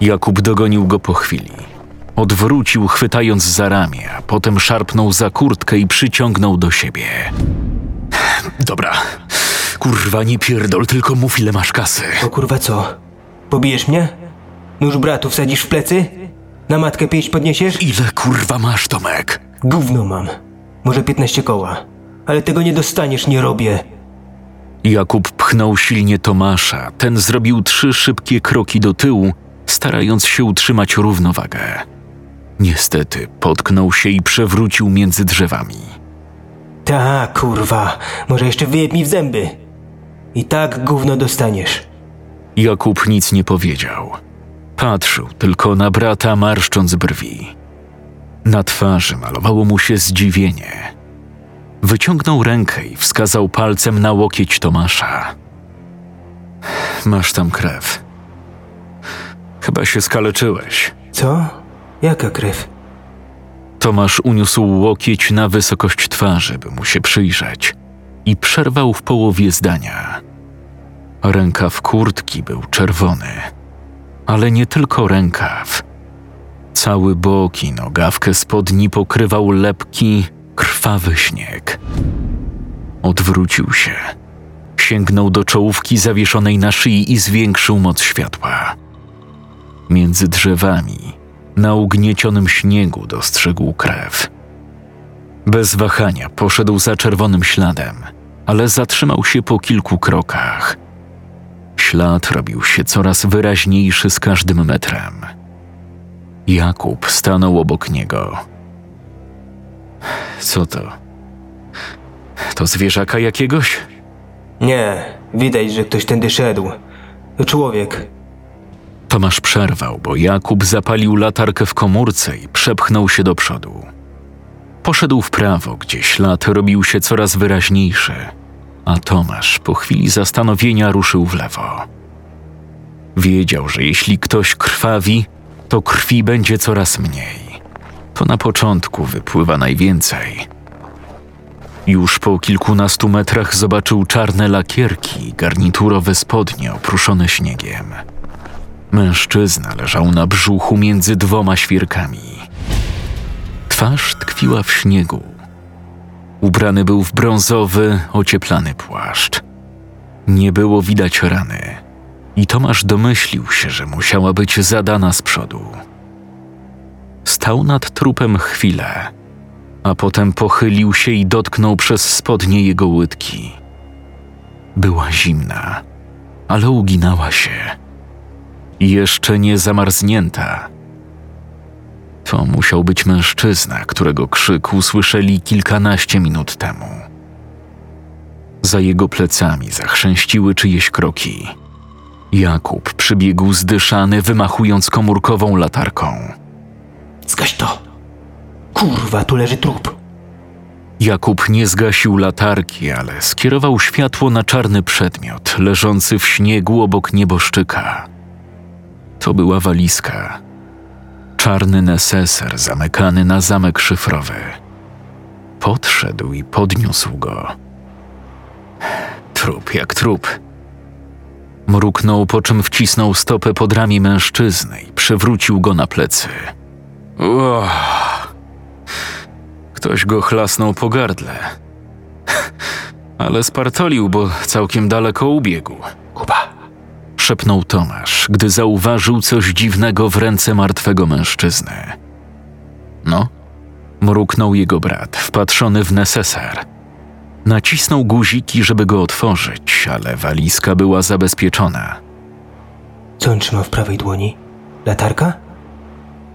Jakub dogonił go po chwili. Odwrócił, chwytając za ramię, potem szarpnął za kurtkę i przyciągnął do siebie. Dobra, kurwa, nie pierdol, tylko mów ile masz kasy. O kurwa co? Pobijesz mnie? Nóż bratu wsadzisz w plecy? Na matkę pięść podniesiesz? Ile kurwa masz, Tomek? Gówno mam. Może 15 koła. Ale tego nie dostaniesz, nie robię. Jakub pchnął silnie Tomasza. Ten zrobił trzy szybkie kroki do tyłu, starając się utrzymać równowagę. Niestety potknął się i przewrócił między drzewami. Ta kurwa, może jeszcze wyjeb mi w zęby. I tak gówno dostaniesz. Jakub nic nie powiedział. Patrzył tylko na brata, marszcząc brwi. Na twarzy malowało mu się zdziwienie. Wyciągnął rękę i wskazał palcem na łokieć Tomasza. Masz tam krew. Chyba się skaleczyłeś. Co? Jaka krew? Tomasz uniósł łokieć na wysokość twarzy, by mu się przyjrzeć, i przerwał w połowie zdania. Rękaw kurtki był czerwony, ale nie tylko rękaw. Cały bok i nogawkę spodni pokrywał lepki, krwawy śnieg. Odwrócił się. Sięgnął do czołówki zawieszonej na szyi i zwiększył moc światła. Między drzewami, na ugniecionym śniegu, dostrzegł krew. Bez wahania poszedł za czerwonym śladem, ale zatrzymał się po kilku krokach. Ślad robił się coraz wyraźniejszy z każdym metrem. Jakub stanął obok niego. Co to? To zwierzaka jakiegoś? Nie, widać, że ktoś tędy szedł. To człowiek. Tomasz przerwał, bo Jakub zapalił latarkę w komórce i przepchnął się do przodu. Poszedł w prawo, gdzie ślad robił się coraz wyraźniejszy, a Tomasz po chwili zastanowienia ruszył w lewo. Wiedział, że jeśli ktoś krwawi, to krwi będzie coraz mniej. To na początku wypływa najwięcej. Już po kilkunastu metrach zobaczył czarne lakierki garniturowe spodnie opruszone śniegiem. Mężczyzna leżał na brzuchu między dwoma świerkami. Twarz tkwiła w śniegu. Ubrany był w brązowy, ocieplany płaszcz. Nie było widać rany i Tomasz domyślił się, że musiała być zadana z przodu. Stał nad trupem chwilę, a potem pochylił się i dotknął przez spodnie jego łydki. Była zimna, ale uginała się. Jeszcze nie zamarznięta. To musiał być mężczyzna, którego krzyk usłyszeli kilkanaście minut temu. Za jego plecami zachrzęściły czyjeś kroki. Jakub przybiegł zdyszany, wymachując komórkową latarką. Zgaś to! Kurwa, tu leży trup. Jakub nie zgasił latarki, ale skierował światło na czarny przedmiot leżący w śniegu obok nieboszczyka. To była walizka. Czarny neseser zamykany na zamek szyfrowy. Podszedł i podniósł go. Trup jak trup. Mruknął, po czym wcisnął stopę pod ramię mężczyzny i przewrócił go na plecy. Uch. Ktoś go chlasnął po gardle. *laughs* Ale spartolił, bo całkiem daleko ubiegł. Kuba, Szepnął Tomasz, gdy zauważył coś dziwnego w ręce martwego mężczyzny. No, mruknął jego brat, wpatrzony w neseser. Nacisnął guziki, żeby go otworzyć, ale walizka była zabezpieczona. co on trzyma w prawej dłoni? Latarka?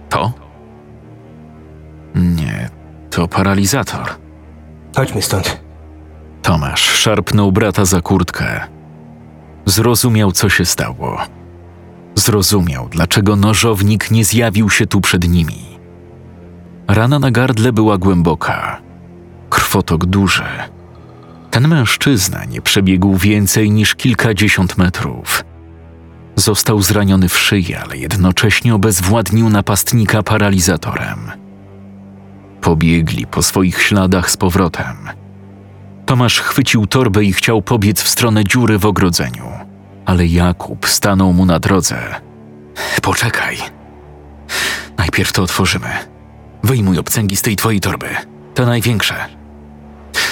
To? Nie, to paralizator. Chodźmy stąd. Tomasz szarpnął brata za kurtkę. Zrozumiał, co się stało. Zrozumiał, dlaczego nożownik nie zjawił się tu przed nimi. Rana na gardle była głęboka, krwotok duży. Ten mężczyzna nie przebiegł więcej niż kilkadziesiąt metrów. Został zraniony w szyję, ale jednocześnie obezwładnił napastnika paralizatorem. Pobiegli po swoich śladach z powrotem. Tomasz chwycił torbę i chciał pobiec w stronę dziury w ogrodzeniu, ale Jakub stanął mu na drodze. Poczekaj. Najpierw to otworzymy. Wyjmuj obcęgi z tej twojej torby. Te największe.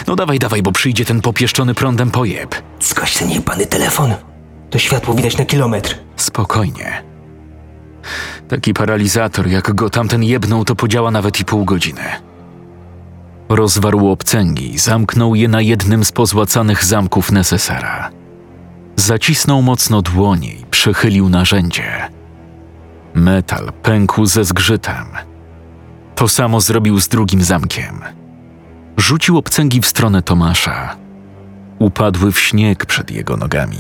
No dawaj, dawaj, bo przyjdzie ten popieszczony prądem pojeb. Zgaś ten jebany telefon. To światło widać na kilometr. Spokojnie. Taki paralizator, jak go tamten jebnął, to podziała nawet i pół godziny. Rozwarł obcęgi zamknął je na jednym z pozłacanych zamków Nesesera. Zacisnął mocno dłonie i przechylił narzędzie. Metal pękł ze zgrzytem. To samo zrobił z drugim zamkiem. Rzucił obcęgi w stronę Tomasza. Upadły w śnieg przed jego nogami.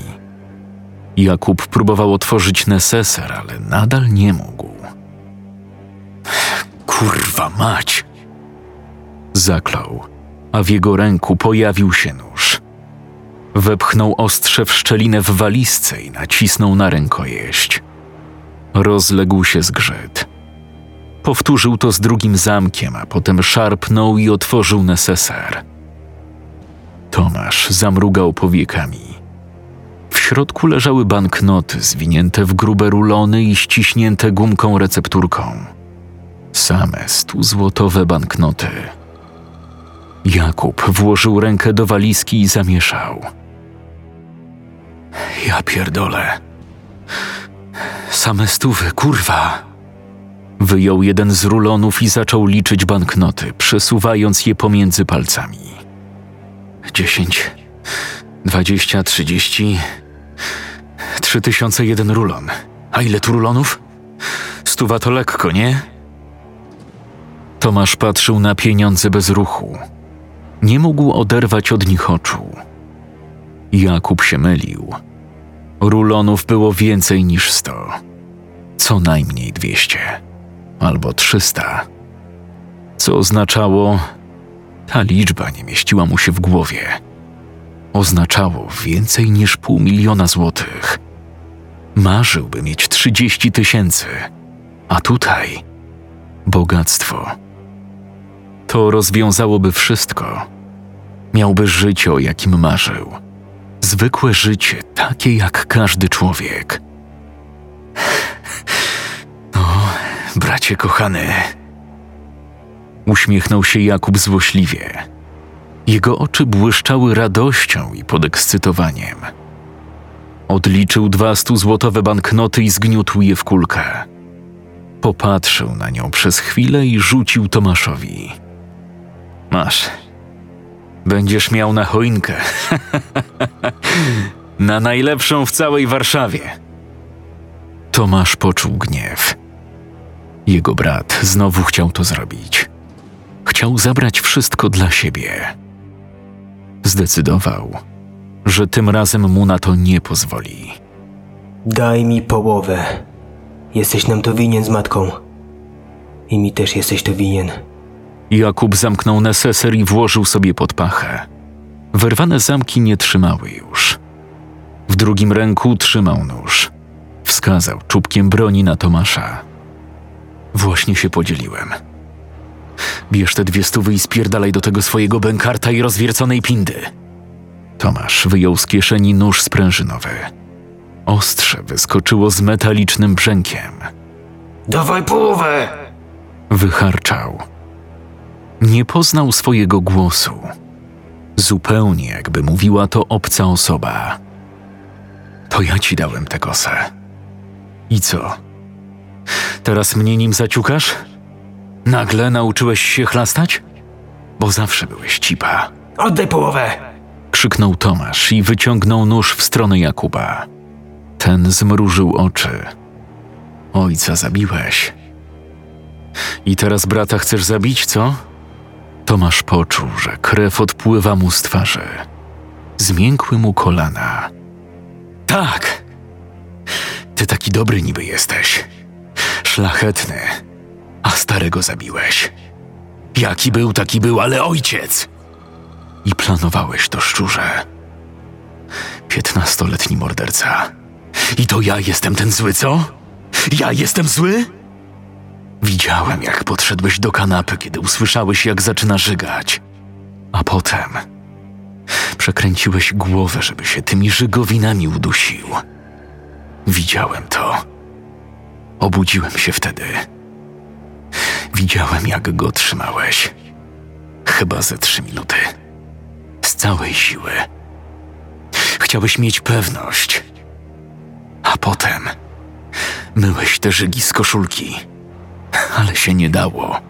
Jakub próbował otworzyć neseser, ale nadal nie mógł. Kurwa mać! Zaklął, a w jego ręku pojawił się nóż. Wepchnął ostrze w szczelinę w walizce i nacisnął na rękojeść. Rozległ się zgrzyt. Powtórzył to z drugim zamkiem, a potem szarpnął i otworzył neseser. Tomasz zamrugał powiekami. W środku leżały banknoty zwinięte w grube rulony i ściśnięte gumką recepturką. Same stuzłotowe banknoty. Jakub włożył rękę do walizki i zamieszał. Ja pierdolę. Same stówy, kurwa. Wyjął jeden z rulonów i zaczął liczyć banknoty, przesuwając je pomiędzy palcami. Dziesięć, dwadzieścia, trzydzieści, trzy tysiące jeden rulon. A ile tu rulonów? Stuwa to lekko, nie? Tomasz patrzył na pieniądze bez ruchu. Nie mógł oderwać od nich oczu. Jakub się mylił. Rulonów było więcej niż sto. Co najmniej dwieście. Albo trzysta. Co oznaczało... Ta liczba nie mieściła mu się w głowie. Oznaczało więcej niż pół miliona złotych. Marzyłby mieć trzydzieści tysięcy. A tutaj bogactwo To rozwiązałoby wszystko. Miałby życie, o jakim marzył. Zwykłe życie, takie jak każdy człowiek. No, bracie kochany. Uśmiechnął się Jakub złośliwie. Jego oczy błyszczały radością i podekscytowaniem. Odliczył dwa stuzłotowe banknoty i zgniótł je w kulkę. Popatrzył na nią przez chwilę i rzucił Tomaszowi. Masz. Będziesz miał na choinkę. *laughs* na najlepszą w całej Warszawie. Tomasz poczuł gniew. Jego brat znowu chciał to zrobić. Chciał zabrać wszystko dla siebie. Zdecydował, że tym razem mu na to nie pozwoli. Daj mi połowę. Jesteś nam to winien z matką. I mi też jesteś to winien. Jakub zamknął neseser i włożył sobie pod pachę. Wyrwane zamki nie trzymały już. W drugim ręku trzymał nóż. Wskazał czubkiem broni na Tomasza. Właśnie się podzieliłem. Bierz te dwie stówy i spierdalaj do tego swojego bękarta i rozwierconej pindy. Tomasz wyjął z kieszeni nóż sprężynowy. Ostrze wyskoczyło z metalicznym brzękiem. Dawaj połowę! Wycharczał. Nie poznał swojego głosu. Zupełnie jakby mówiła to obca osoba. To ja ci dałem tę kosę. I co? Teraz mnie nim zaciukasz? Nagle nauczyłeś się chlastać? Bo zawsze byłeś cipa. Oddaj połowę! Krzyknął Tomasz i wyciągnął nóż w stronę Jakuba. Ten zmrużył oczy. Ojca zabiłeś. I teraz brata chcesz zabić, co? Tomasz poczuł, że krew odpływa mu z twarzy. Zmiękły mu kolana. Tak! Ty taki dobry niby jesteś. Szlachetny. A starego zabiłeś. Jaki był, taki był, ale ojciec! I planowałeś to szczurze. Piętnastoletni morderca. I to ja jestem ten zły, co? Ja jestem zły? Widziałem, jak podszedłeś do kanapy, kiedy usłyszałeś, jak zaczyna żygać. A potem przekręciłeś głowę, żeby się tymi żygowinami udusił. Widziałem to. Obudziłem się wtedy. Widziałem, jak go trzymałeś. Chyba ze trzy minuty. Z całej siły. Chciałeś mieć pewność. A potem myłeś te żygi z koszulki ale się nie dało.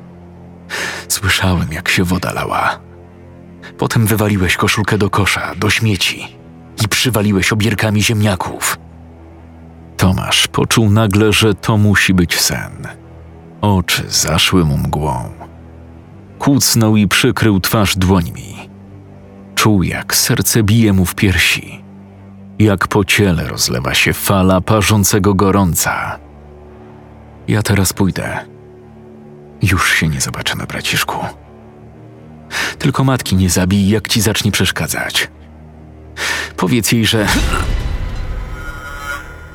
Słyszałem, jak się woda lała. Potem wywaliłeś koszulkę do kosza, do śmieci i przywaliłeś obierkami ziemniaków. Tomasz poczuł nagle, że to musi być sen. Oczy zaszły mu mgłą. Kucnął i przykrył twarz dłońmi. Czuł, jak serce bije mu w piersi, jak po ciele rozlewa się fala parzącego gorąca. Ja teraz pójdę. Już się nie zobaczymy, braciszku. Tylko matki nie zabij, jak ci zacznie przeszkadzać. Powiedz jej, że.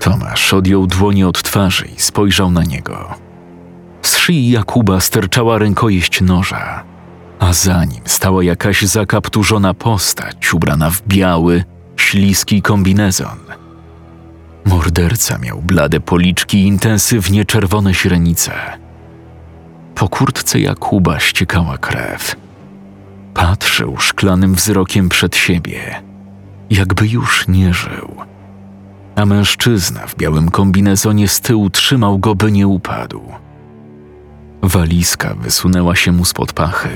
Tomasz odjął dłonie od twarzy i spojrzał na niego. Z szyi Jakuba sterczała rękojeść noża, a za nim stała jakaś zakapturzona postać ubrana w biały, śliski kombinezon. Morderca miał blade policzki i intensywnie czerwone źrenice. Po kurtce Jakuba ściekała krew. Patrzył szklanym wzrokiem przed siebie, jakby już nie żył. A mężczyzna w białym kombinezonie z tyłu trzymał go, by nie upadł. Walizka wysunęła się mu spod pachy.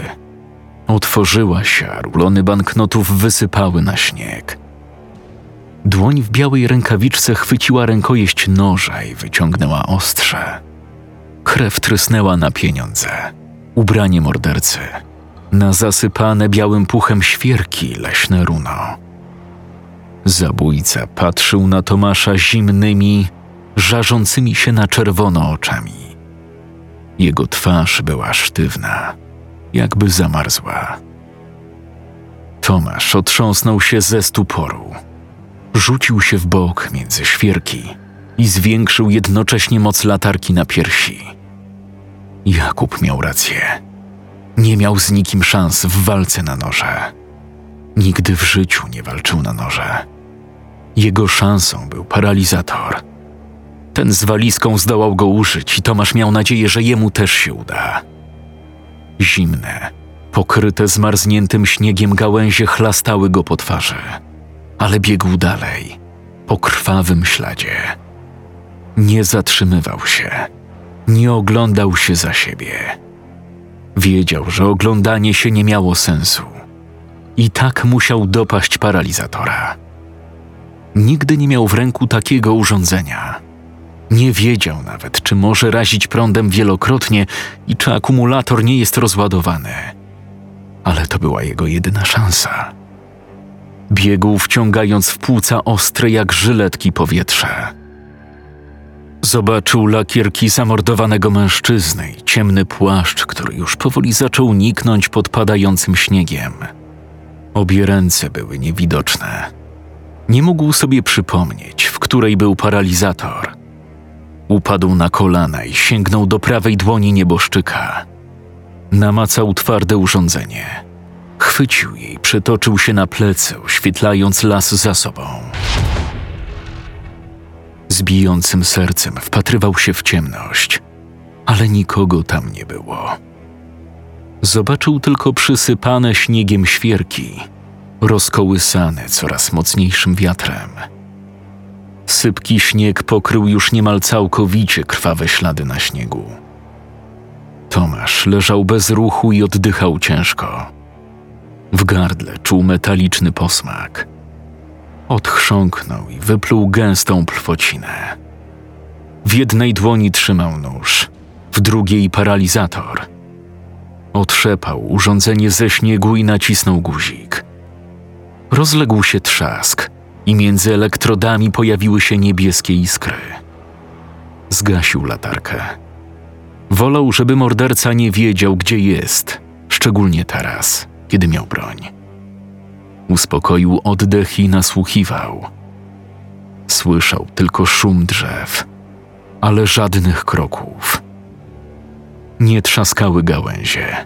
Otworzyła się, a rulony banknotów wysypały na śnieg. Dłoń w białej rękawiczce chwyciła rękojeść noża i wyciągnęła ostrze. Krew trysnęła na pieniądze, ubranie mordercy, na zasypane białym puchem świerki leśne runo. Zabójca patrzył na Tomasza zimnymi, żarzącymi się na czerwono oczami. Jego twarz była sztywna, jakby zamarzła. Tomasz otrząsnął się ze stuporu rzucił się w bok między świerki i zwiększył jednocześnie moc latarki na piersi. Jakub miał rację. Nie miał z nikim szans w walce na noże. Nigdy w życiu nie walczył na noże. Jego szansą był paralizator. Ten z walizką zdołał go użyć i Tomasz miał nadzieję, że jemu też się uda. Zimne, pokryte zmarzniętym śniegiem gałęzie chlastały go po twarzy, ale biegł dalej, po krwawym śladzie. Nie zatrzymywał się, nie oglądał się za siebie. Wiedział, że oglądanie się nie miało sensu. I tak musiał dopaść paralizatora. Nigdy nie miał w ręku takiego urządzenia. Nie wiedział nawet, czy może razić prądem wielokrotnie i czy akumulator nie jest rozładowany. Ale to była jego jedyna szansa. Biegł wciągając w płuca ostre jak żyletki powietrze. Zobaczył lakierki zamordowanego mężczyzny i ciemny płaszcz, który już powoli zaczął niknąć pod padającym śniegiem. Obie ręce były niewidoczne. Nie mógł sobie przypomnieć, w której był paralizator. Upadł na kolana i sięgnął do prawej dłoni nieboszczyka. Namacał twarde urządzenie. Chwycił jej, przetoczył się na plecy, oświetlając las za sobą. Z bijącym sercem wpatrywał się w ciemność, ale nikogo tam nie było. Zobaczył tylko przysypane śniegiem świerki, rozkołysane coraz mocniejszym wiatrem. Sypki śnieg pokrył już niemal całkowicie krwawe ślady na śniegu. Tomasz leżał bez ruchu i oddychał ciężko. W gardle czuł metaliczny posmak. Odchrząknął i wypluł gęstą plwocinę. W jednej dłoni trzymał nóż, w drugiej paralizator. Otrzepał urządzenie ze śniegu i nacisnął guzik. Rozległ się trzask i między elektrodami pojawiły się niebieskie iskry. Zgasił latarkę. Wolał, żeby morderca nie wiedział, gdzie jest, szczególnie teraz, kiedy miał broń. Uspokoił oddech i nasłuchiwał. Słyszał tylko szum drzew, ale żadnych kroków. Nie trzaskały gałęzie,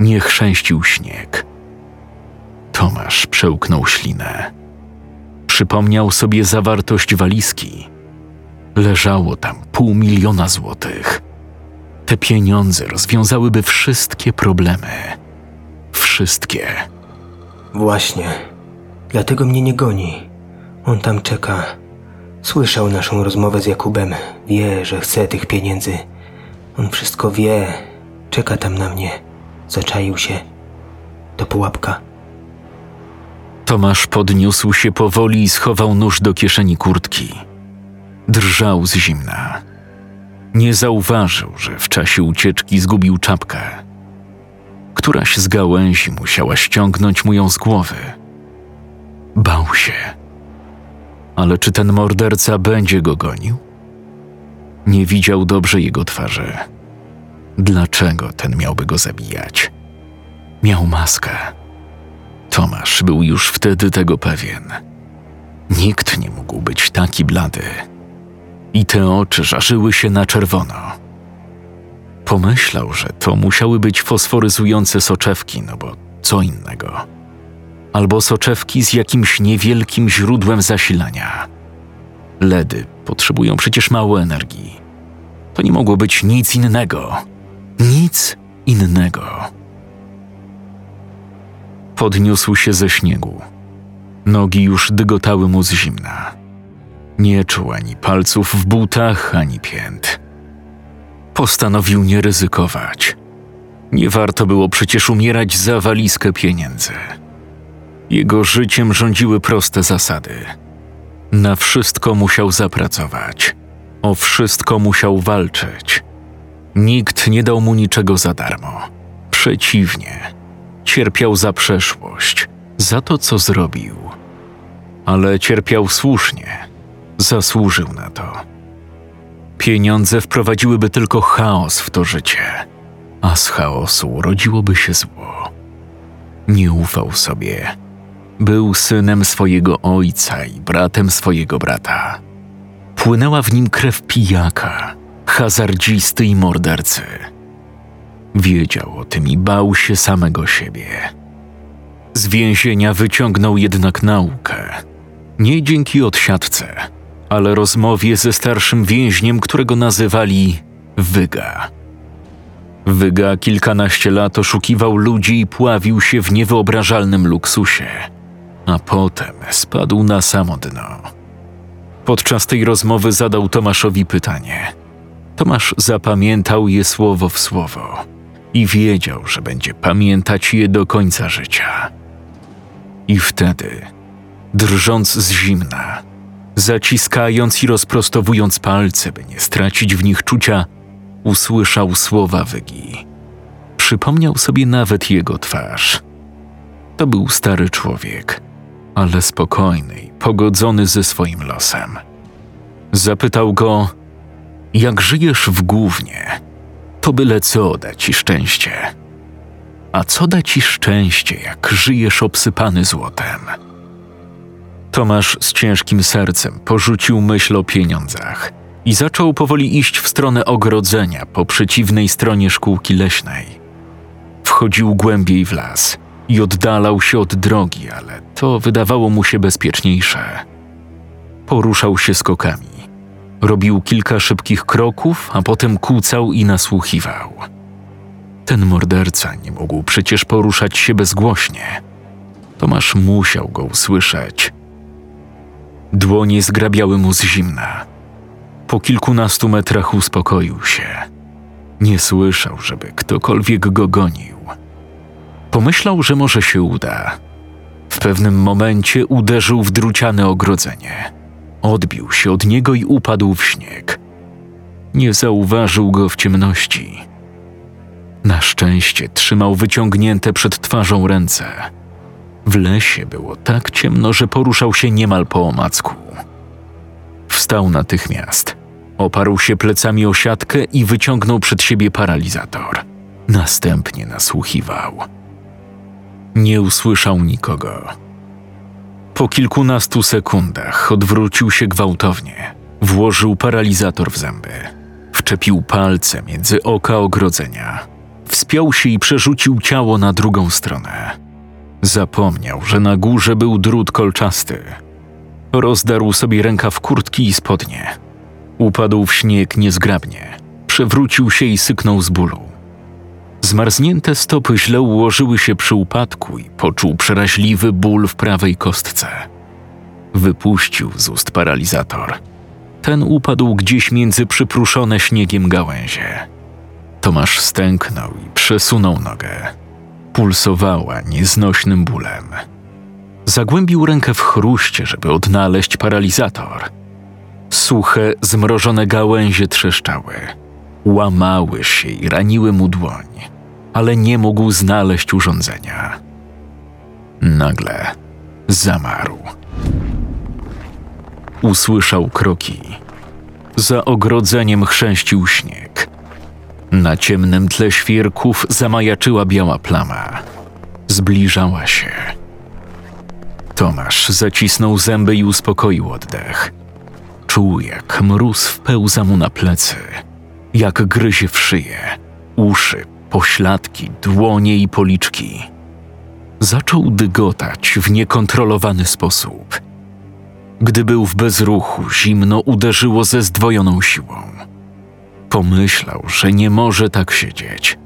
nie chrzęścił śnieg. Tomasz przełknął ślinę. Przypomniał sobie zawartość walizki. Leżało tam pół miliona złotych. Te pieniądze rozwiązałyby wszystkie problemy. Wszystkie. Właśnie. Dlatego mnie nie goni. On tam czeka. Słyszał naszą rozmowę z Jakubem. Wie, że chce tych pieniędzy. On wszystko wie. Czeka tam na mnie. Zaczaił się. To pułapka. Tomasz podniósł się powoli i schował nóż do kieszeni kurtki. Drżał z zimna. Nie zauważył, że w czasie ucieczki zgubił czapkę. Któraś z gałęzi musiała ściągnąć mu ją z głowy. Bał się. Ale czy ten morderca będzie go gonił? Nie widział dobrze jego twarzy. Dlaczego ten miałby go zabijać? Miał maskę. Tomasz był już wtedy tego pewien. Nikt nie mógł być taki blady. I te oczy żarzyły się na czerwono. Pomyślał, że to musiały być fosforyzujące soczewki, no bo co innego. Albo soczewki z jakimś niewielkim źródłem zasilania. LEDy potrzebują przecież mało energii. To nie mogło być nic innego. Nic innego. Podniósł się ze śniegu. Nogi już dygotały mu z zimna. Nie czuł ani palców w butach, ani pięt. Postanowił nie ryzykować. Nie warto było przecież umierać za walizkę pieniędzy. Jego życiem rządziły proste zasady. Na wszystko musiał zapracować, o wszystko musiał walczyć. Nikt nie dał mu niczego za darmo. Przeciwnie, cierpiał za przeszłość, za to, co zrobił. Ale cierpiał słusznie, zasłużył na to. Pieniądze wprowadziłyby tylko chaos w to życie, a z chaosu urodziłoby się zło. Nie ufał sobie. Był synem swojego ojca i bratem swojego brata. Płynęła w nim krew pijaka, hazardzisty i mordercy. Wiedział o tym i bał się samego siebie. Z więzienia wyciągnął jednak naukę. Nie dzięki odsiadce, ale rozmowie ze starszym więźniem, którego nazywali Wyga. Wyga kilkanaście lat oszukiwał ludzi i pławił się w niewyobrażalnym luksusie, a potem spadł na samo dno. Podczas tej rozmowy zadał Tomaszowi pytanie. Tomasz zapamiętał je słowo w słowo i wiedział, że będzie pamiętać je do końca życia. I wtedy, drżąc z zimna, zaciskając i rozprostowując palce, by nie stracić w nich czucia, usłyszał słowa Wygi. Przypomniał sobie nawet jego twarz. To był stary człowiek, ale spokojny i pogodzony ze swoim losem. Zapytał go, jak żyjesz w głównie, to byle co da ci szczęście. A co da ci szczęście, jak żyjesz obsypany złotem? Tomasz z ciężkim sercem porzucił myśl o pieniądzach i zaczął powoli iść w stronę ogrodzenia po przeciwnej stronie szkółki leśnej. Wchodził głębiej w las i oddalał się od drogi, ale to wydawało mu się bezpieczniejsze. Poruszał się skokami. Robił kilka szybkich kroków, a potem kłócał i nasłuchiwał. Ten morderca nie mógł przecież poruszać się bezgłośnie. Tomasz musiał go usłyszeć. Dłonie zgrabiały mu z zimna. Po kilkunastu metrach uspokoił się. Nie słyszał, żeby ktokolwiek go gonił. Pomyślał, że może się uda. W pewnym momencie uderzył w druciane ogrodzenie. Odbił się od niego i upadł w śnieg. Nie zauważył go w ciemności. Na szczęście trzymał wyciągnięte przed twarzą ręce. W lesie było tak ciemno, że poruszał się niemal po omacku. Wstał natychmiast. Oparł się plecami o siatkę i wyciągnął przed siebie paralizator. Następnie nasłuchiwał. Nie usłyszał nikogo. Po kilkunastu sekundach odwrócił się gwałtownie. Włożył paralizator w zęby. Wczepił palce między oka ogrodzenia. Wspiął się i przerzucił ciało na drugą stronę. Zapomniał, że na górze był drut kolczasty. Rozdarł sobie rękaw kurtki i spodnie. Upadł w śnieg niezgrabnie. Przewrócił się i syknął z bólu. Zmarznięte stopy źle ułożyły się przy upadku i poczuł przeraźliwy ból w prawej kostce. Wypuścił z ust paralizator. Ten upadł gdzieś między przypruszone śniegiem gałęzie. Tomasz stęknął i przesunął nogę. Pulsowała nieznośnym bólem. Zagłębił rękę w chruście, żeby odnaleźć paralizator. Suche, zmrożone gałęzie trzeszczały. Łamały się i raniły mu dłoń, ale nie mógł znaleźć urządzenia. Nagle zamarł. Usłyszał kroki. Za ogrodzeniem chrzęścił śnieg. Na ciemnym tle świerków zamajaczyła biała plama. Zbliżała się. Tomasz zacisnął zęby i uspokoił oddech. Czuł, jak mróz wpełza mu na plecy, jak gryzie w szyję, uszy, pośladki, dłonie i policzki. Zaczął dygotać w niekontrolowany sposób. Gdy był w bezruchu, zimno uderzyło ze zdwojoną siłą. Pomyślał, że nie może tak siedzieć.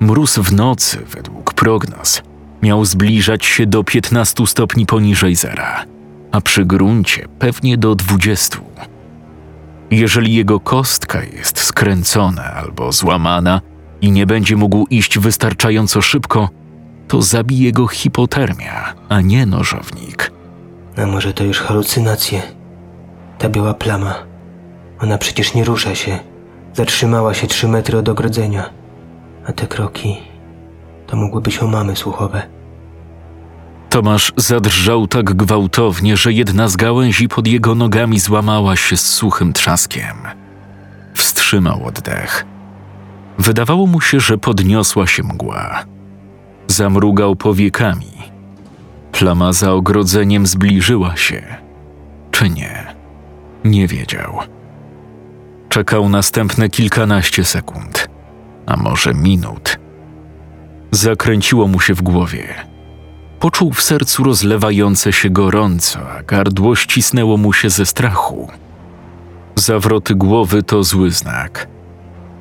Mróz w nocy, według prognoz, miał zbliżać się do 15 stopni poniżej zera, a przy gruncie pewnie do 20. Jeżeli jego kostka jest skręcona albo złamana i nie będzie mógł iść wystarczająco szybko, to zabije go hipotermia, a nie nożownik. A może to już halucynacje? Ta biała plama. Ona przecież nie rusza się. Zatrzymała się trzy metry od ogrodzenia. A te kroki to mogły być omamy słuchowe. Tomasz zadrżał tak gwałtownie, że jedna z gałęzi pod jego nogami złamała się z suchym trzaskiem. Wstrzymał oddech. Wydawało mu się, że podniosła się mgła. Zamrugał powiekami. Plama za ogrodzeniem zbliżyła się. Czy nie? Nie wiedział. Czekał następne kilkanaście sekund. a może minut. Zakręciło mu się w głowie. Poczuł w sercu rozlewające się gorąco, a gardło ścisnęło mu się ze strachu. Zawroty głowy to zły znak.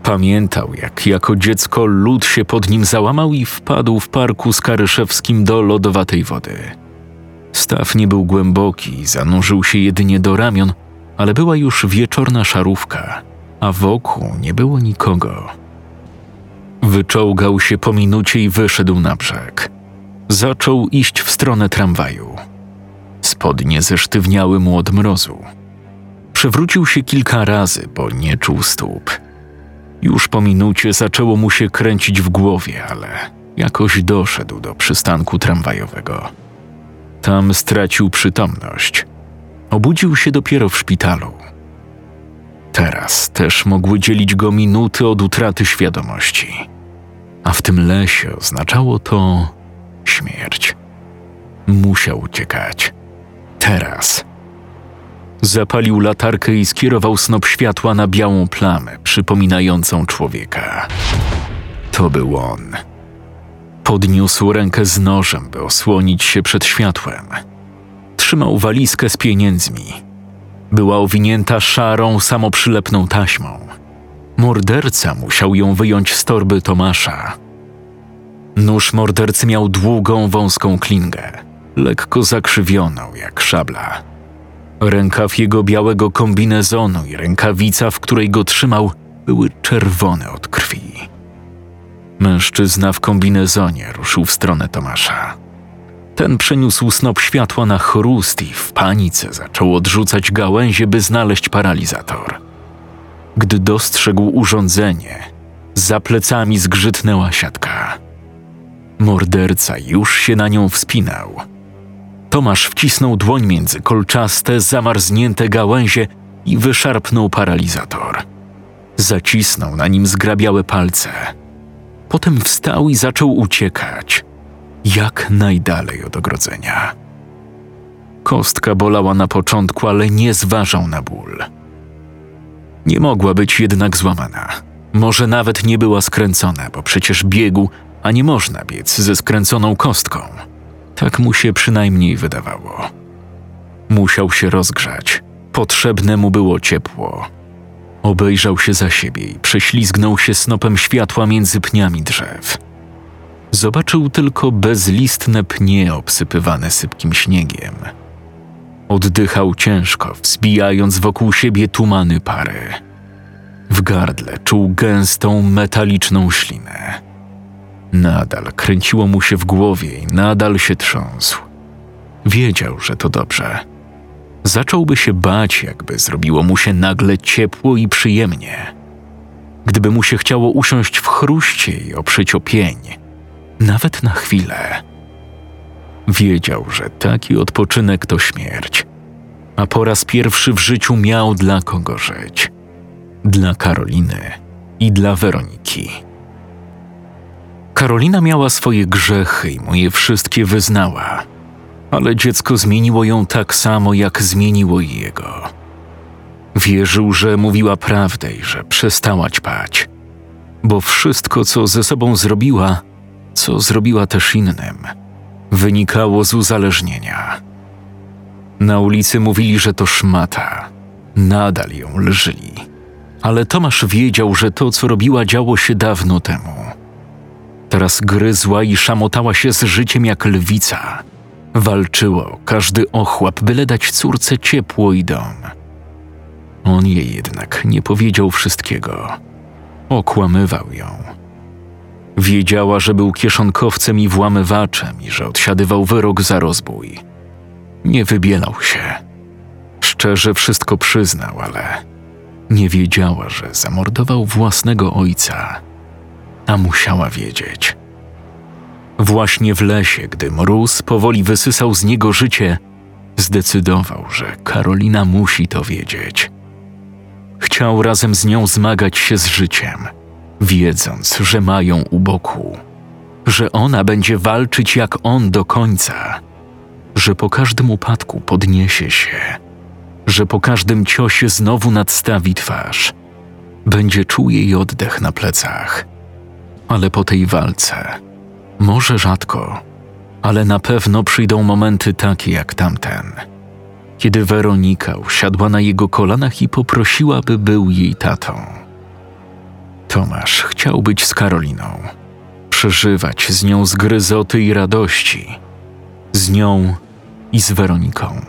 Pamiętał, jak jako dziecko lód się pod nim załamał i wpadł w parku skaryszewskim do lodowatej wody. Staw nie był głęboki, zanurzył się jedynie do ramion, ale była już wieczorna szarówka, a wokół nie było nikogo. Wyczołgał się po minucie i wyszedł na brzeg. Zaczął iść w stronę tramwaju. Spodnie zesztywniały mu od mrozu. Przewrócił się kilka razy, bo nie czuł stóp. Już po minucie zaczęło mu się kręcić w głowie, ale jakoś doszedł do przystanku tramwajowego. Tam stracił przytomność. Obudził się dopiero w szpitalu. Teraz też mogły dzielić go minuty od utraty świadomości. A w tym lesie oznaczało to śmierć. Musiał uciekać. Teraz. Zapalił latarkę i skierował snop światła na białą plamę, przypominającą człowieka. To był on. Podniósł rękę z nożem, by osłonić się przed światłem. Trzymał walizkę z pieniędzmi. Była owinięta szarą, samoprzylepną taśmą. Morderca musiał ją wyjąć z torby Tomasza. Nóż mordercy miał długą, wąską klingę, lekko zakrzywioną jak szabla. Rękaw jego białego kombinezonu i rękawica, w której go trzymał, były czerwone od krwi. Mężczyzna w kombinezonie ruszył w stronę Tomasza. Ten przeniósł snop światła na chrust i w panice zaczął odrzucać gałęzie, by znaleźć paralizator. Gdy dostrzegł urządzenie, za plecami zgrzytnęła siatka. Morderca już się na nią wspinał. Tomasz wcisnął dłoń między kolczaste, zamarznięte gałęzie i wyszarpnął paralizator. Zacisnął na nim zgrabiałe palce. Potem wstał i zaczął uciekać, jak najdalej od ogrodzenia. Kostka bolała na początku, ale nie zważał na ból. Nie mogła być jednak złamana. Może nawet nie była skręcona, bo przecież biegł, a nie można biec ze skręconą kostką. Tak mu się przynajmniej wydawało. Musiał się rozgrzać. Potrzebne mu było ciepło. Obejrzał się za siebie i prześlizgnął się snopem światła między pniami drzew. Zobaczył tylko bezlistne pnie obsypywane sypkim śniegiem. Oddychał ciężko, wzbijając wokół siebie tumany pary. W gardle czuł gęstą, metaliczną ślinę. Nadal kręciło mu się w głowie i nadal się trząsł. Wiedział, że to dobrze. Zacząłby się bać, jakby zrobiło mu się nagle ciepło i przyjemnie. Gdyby mu się chciało usiąść w chruście i oprzeć o pień, nawet na chwilę. Wiedział, że taki odpoczynek to śmierć, a po raz pierwszy w życiu miał dla kogo żyć. Dla Karoliny i dla Weroniki. Karolina miała swoje grzechy i mu je wszystkie wyznała, ale dziecko zmieniło ją tak samo, jak zmieniło jego. Wierzył, że mówiła prawdę i że przestała ćpać, bo wszystko, co ze sobą zrobiła, co zrobiła też innym, wynikało z uzależnienia. Na ulicy mówili, że to szmata, nadal ją lżyli, ale Tomasz wiedział, że to, co robiła, działo się dawno temu. Teraz gryzła i szamotała się z życiem jak lwica. Walczyła o każdy ochłap, byle dać córce ciepło i dom. On jej jednak nie powiedział wszystkiego. Okłamywał ją. Wiedziała, że był kieszonkowcem i włamywaczem i że odsiadywał wyrok za rozbój. Nie wybielał się. Szczerze wszystko przyznał, ale nie wiedziała, że zamordował własnego ojca a musiała wiedzieć. Właśnie w lesie, gdy mróz powoli wysysał z niego życie, zdecydował, że Karolina musi to wiedzieć. Chciał razem z nią zmagać się z życiem, wiedząc, że mają u boku, że ona będzie walczyć jak on do końca, że po każdym upadku podniesie się, że po każdym ciosie znowu nadstawi twarz, będzie czuł jej oddech na plecach ale po tej walce, może rzadko, ale na pewno przyjdą momenty takie jak tamten, kiedy Weronika usiadła na jego kolanach i poprosiła, by był jej tatą. Tomasz chciał być z Karoliną, przeżywać z nią zgryzoty i radości, z nią i z Weroniką.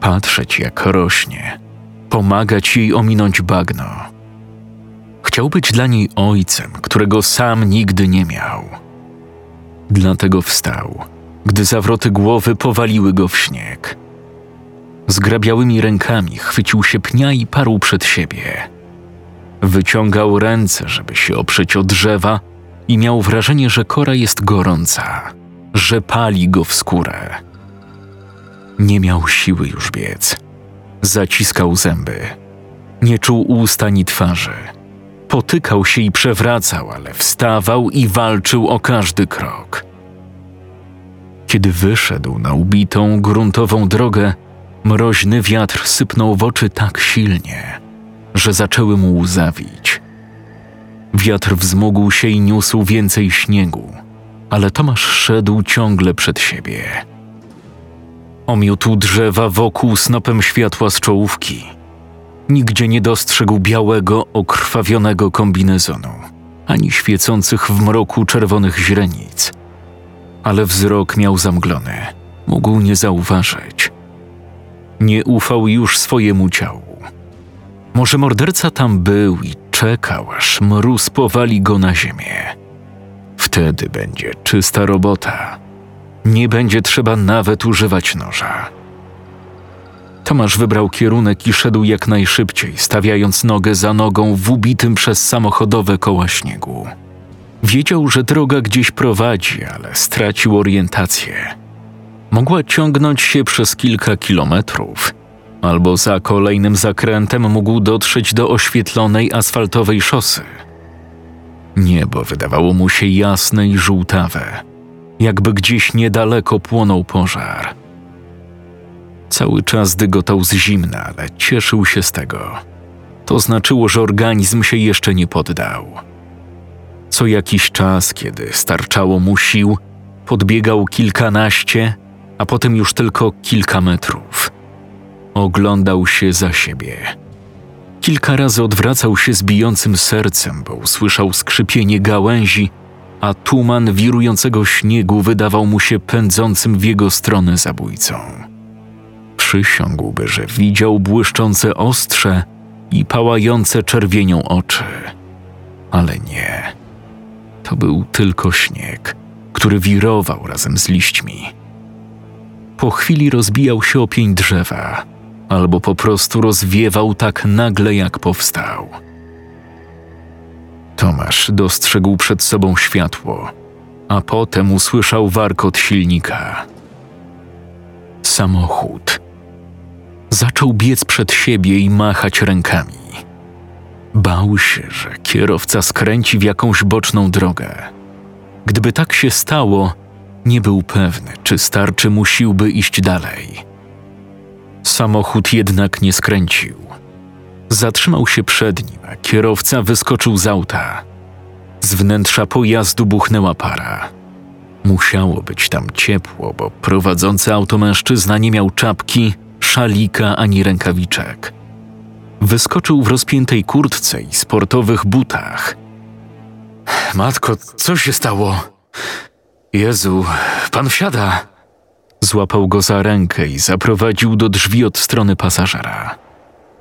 Patrzeć, jak rośnie, pomagać jej ominąć bagno. Chciał być dla niej ojcem, którego sam nigdy nie miał. Dlatego wstał, gdy zawroty głowy powaliły go w śnieg. Zgrabiałymi rękami chwycił się pnia i parł przed siebie. Wyciągał ręce, żeby się oprzeć o drzewa i miał wrażenie, że kora jest gorąca, że pali go w skórę. Nie miał siły już biec. Zaciskał zęby. Nie czuł ust ani twarzy. Potykał się i przewracał, ale wstawał i walczył o każdy krok. Kiedy wyszedł na ubitą, gruntową drogę, mroźny wiatr sypnął w oczy tak silnie, że zaczęły mu łzawić. Wiatr wzmógł się i niósł więcej śniegu, ale Tomasz szedł ciągle przed siebie. Omiótł drzewa wokół snopem światła z czołówki. Nigdzie nie dostrzegł białego, okrwawionego kombinezonu, ani świecących w mroku czerwonych źrenic. Ale wzrok miał zamglony, mógł nie zauważyć. Nie ufał już swojemu ciału. Może morderca tam był i czekał, aż mróz powali go na ziemię. Wtedy będzie czysta robota. Nie będzie trzeba nawet używać noża. Tomasz wybrał kierunek i szedł jak najszybciej, stawiając nogę za nogą w ubitym przez samochodowe koła śniegu. Wiedział, że droga gdzieś prowadzi, ale stracił orientację. Mogła ciągnąć się przez kilka kilometrów, albo za kolejnym zakrętem mógł dotrzeć do oświetlonej asfaltowej szosy. Niebo wydawało mu się jasne i żółtawe, jakby gdzieś niedaleko płonął pożar. Cały czas dygotał z zimna, ale cieszył się z tego. To znaczyło, że organizm się jeszcze nie poddał. Co jakiś czas, kiedy starczało mu sił, podbiegał kilkanaście, a potem już tylko kilka metrów. Oglądał się za siebie. Kilka razy odwracał się z bijącym sercem, bo usłyszał skrzypienie gałęzi, a tuman wirującego śniegu wydawał mu się pędzącym w jego stronę zabójcą. Przysiągłby, że widział błyszczące ostrze i pałające czerwienią oczy. Ale nie. To był tylko śnieg, który wirował razem z liśćmi. Po chwili rozbijał się o pień drzewa, albo po prostu rozwiewał tak nagle, jak powstał. Tomasz dostrzegł przed sobą światło, a potem usłyszał warkot silnika. Samochód. Zaczął biec przed siebie i machać rękami. Bał się, że kierowca skręci w jakąś boczną drogę. Gdyby tak się stało, nie był pewny, czy starczy mu sił, by iść dalej. Samochód jednak nie skręcił. Zatrzymał się przed nim, a kierowca wyskoczył z auta. Z wnętrza pojazdu buchnęła para. Musiało być tam ciepło, bo prowadzący auto mężczyzna nie miał czapki, szalika ani rękawiczek. Wyskoczył w rozpiętej kurtce i sportowych butach. Matko, co się stało? Jezu, pan wsiada. Złapał go za rękę i zaprowadził do drzwi od strony pasażera.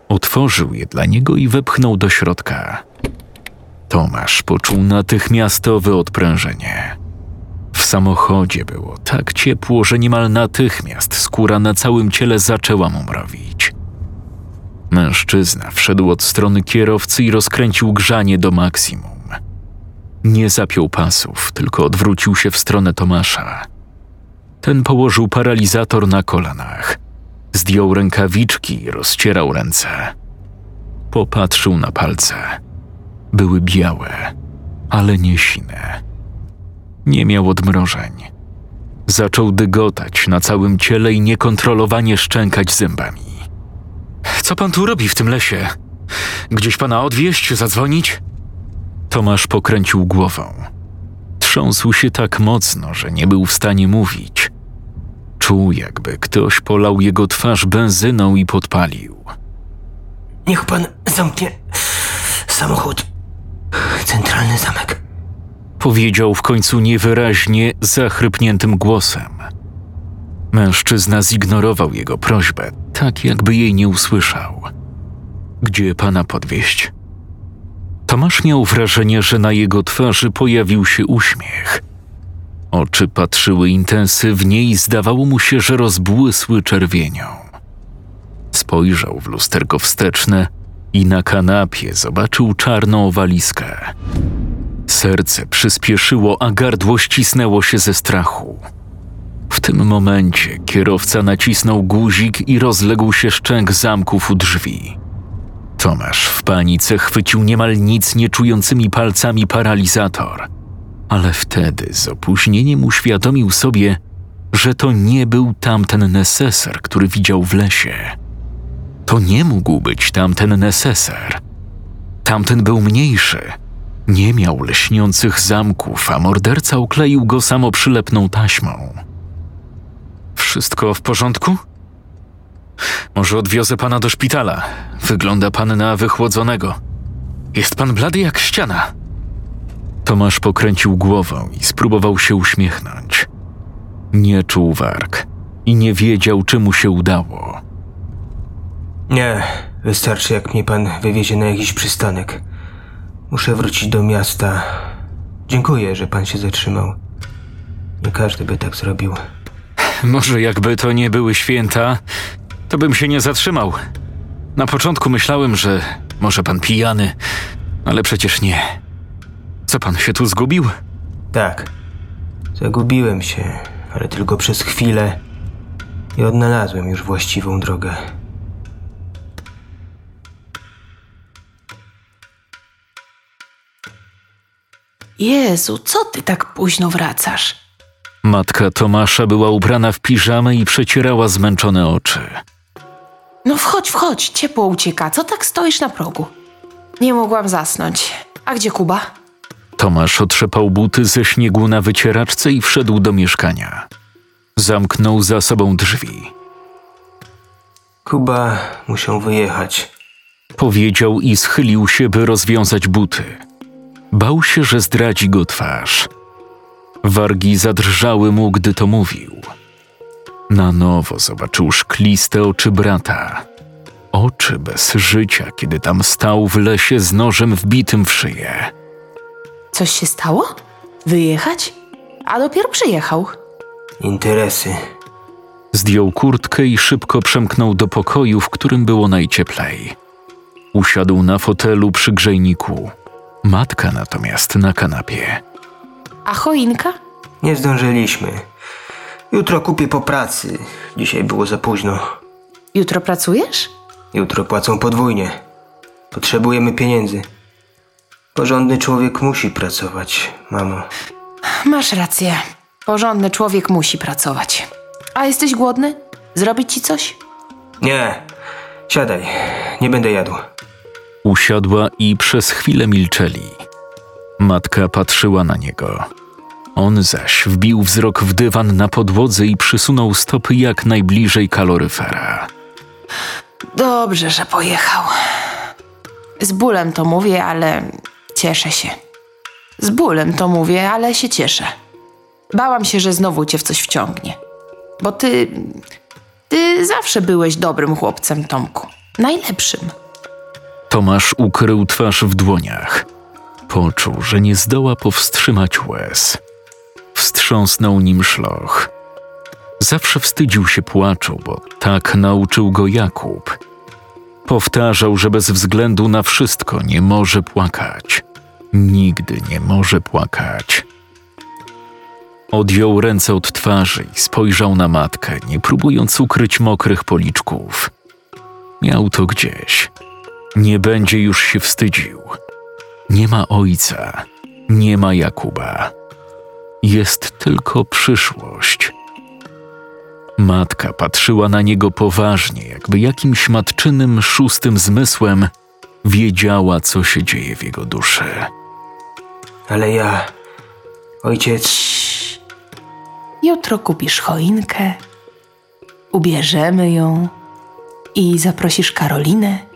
Otworzył je dla niego i wepchnął do środka. Tomasz poczuł natychmiastowe odprężenie. W samochodzie było tak ciepło, że niemal natychmiast skóra na całym ciele zaczęła mu mrowić. Mężczyzna wszedł od strony kierowcy i rozkręcił grzanie do maksimum. Nie zapiął pasów, tylko odwrócił się w stronę Tomasza. Ten położył paralizator na kolanach. Zdjął rękawiczki i rozcierał ręce. Popatrzył na palce. Były białe, ale nie sine. Nie miał odmrożeń. Zaczął dygotać na całym ciele i niekontrolowanie szczękać zębami. Co pan tu robi w tym lesie? Gdzieś pana odwieźć, zadzwonić? Tomasz pokręcił głową. Trząsł się tak mocno, że nie był w stanie mówić. Czuł, jakby ktoś polał jego twarz benzyną i podpalił. Niech pan zamknie samochód. Centralny zamek. Powiedział w końcu niewyraźnie, zachrypniętym głosem. Mężczyzna zignorował jego prośbę, tak jakby jej nie usłyszał. Gdzie pana podwieźć? Tomasz miał wrażenie, że na jego twarzy pojawił się uśmiech. Oczy patrzyły intensywnie i zdawało mu się, że rozbłysły czerwienią. Spojrzał w lusterko wsteczne i na kanapie zobaczył czarną walizkę. Serce przyspieszyło, a gardło ścisnęło się ze strachu. W tym momencie kierowca nacisnął guzik i rozległ się szczęk zamków u drzwi. Tomasz w panice chwycił niemal nic nie czującymi palcami paralizator, ale wtedy z opóźnieniem uświadomił sobie, że to nie był tamten neseser, który widział w lesie. To nie mógł być tamten neseser. Tamten był mniejszy. Nie miał lśniących zamków, a morderca okleił go samoprzylepną taśmą. Wszystko w porządku? Może odwiozę pana do szpitala. Wygląda pan na wychłodzonego. Jest pan blady jak ściana. Tomasz pokręcił głową i spróbował się uśmiechnąć. Nie czuł warg i nie wiedział, czy mu się udało. Nie, wystarczy jak mnie pan wywiezie na jakiś przystanek. Muszę wrócić do miasta. Dziękuję, że pan się zatrzymał. Nie każdy by tak zrobił. Może jakby to nie były święta, to bym się nie zatrzymał. Na początku myślałem, że może pan pijany, ale przecież nie. Co pan się tu zgubił? Tak. Zagubiłem się, ale tylko przez chwilę i odnalazłem już właściwą drogę. Jezu, co ty tak późno wracasz? Matka Tomasza była ubrana w piżamę i przecierała zmęczone oczy. No wchodź, wchodź, ciepło ucieka. Co tak stoisz na progu? Nie mogłam zasnąć. A gdzie Kuba? Tomasz otrzepał buty ze śniegu na wycieraczce i wszedł do mieszkania. Zamknął za sobą drzwi. Kuba musiał wyjechać. Powiedział i schylił się, by rozwiązać buty. Bał się, że zdradzi go twarz. Wargi zadrżały mu, gdy to mówił. Na nowo zobaczył szkliste oczy brata. Oczy bez życia, kiedy tam stał w lesie z nożem wbitym w szyję. Coś się stało? Wyjechać? A dopiero przyjechał. Interesy. Zdjął kurtkę i szybko przemknął do pokoju, w którym było najcieplej. Usiadł na fotelu przy grzejniku. Matka natomiast na kanapie. A choinka? Nie zdążyliśmy. Jutro kupię po pracy. Dzisiaj było za późno. Jutro pracujesz? Jutro płacą podwójnie. Potrzebujemy pieniędzy. Porządny człowiek musi pracować, mamo. Masz rację. Porządny człowiek musi pracować. A jesteś głodny? Zrobić ci coś? Nie, siadaj. Nie będę jadł. Usiadła i przez chwilę milczeli. Matka patrzyła na niego. On zaś wbił wzrok w dywan na podłodze i przysunął stopy jak najbliżej kaloryfera. Dobrze, że pojechał. Z bólem to mówię, ale cieszę się. Z bólem to mówię, ale się cieszę. Bałam się, że znowu cię w coś wciągnie. Bo ty. Ty zawsze byłeś dobrym chłopcem, Tomku. Najlepszym. Tomasz ukrył twarz w dłoniach. Poczuł, że nie zdoła powstrzymać łez. Wstrząsnął nim szloch. Zawsze wstydził się płaczu, bo tak nauczył go Jakub. Powtarzał, że bez względu na wszystko nie może płakać. Nigdy nie może płakać. Odjął ręce od twarzy i spojrzał na matkę, nie próbując ukryć mokrych policzków. Miał to gdzieś. Nie będzie już się wstydził. Nie ma ojca, nie ma Jakuba. Jest tylko przyszłość. Matka patrzyła na niego poważnie, jakby jakimś matczynym, szóstym zmysłem wiedziała, co się dzieje w jego duszy. Ale ja... Ojciec... Jutro kupisz choinkę, ubierzemy ją i zaprosisz Karolinę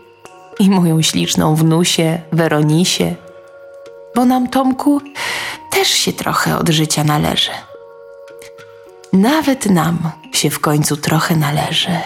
i moją śliczną wnusię, Weronisię, bo nam, Tomku, też się trochę od życia należy. Nawet nam się w końcu trochę należy.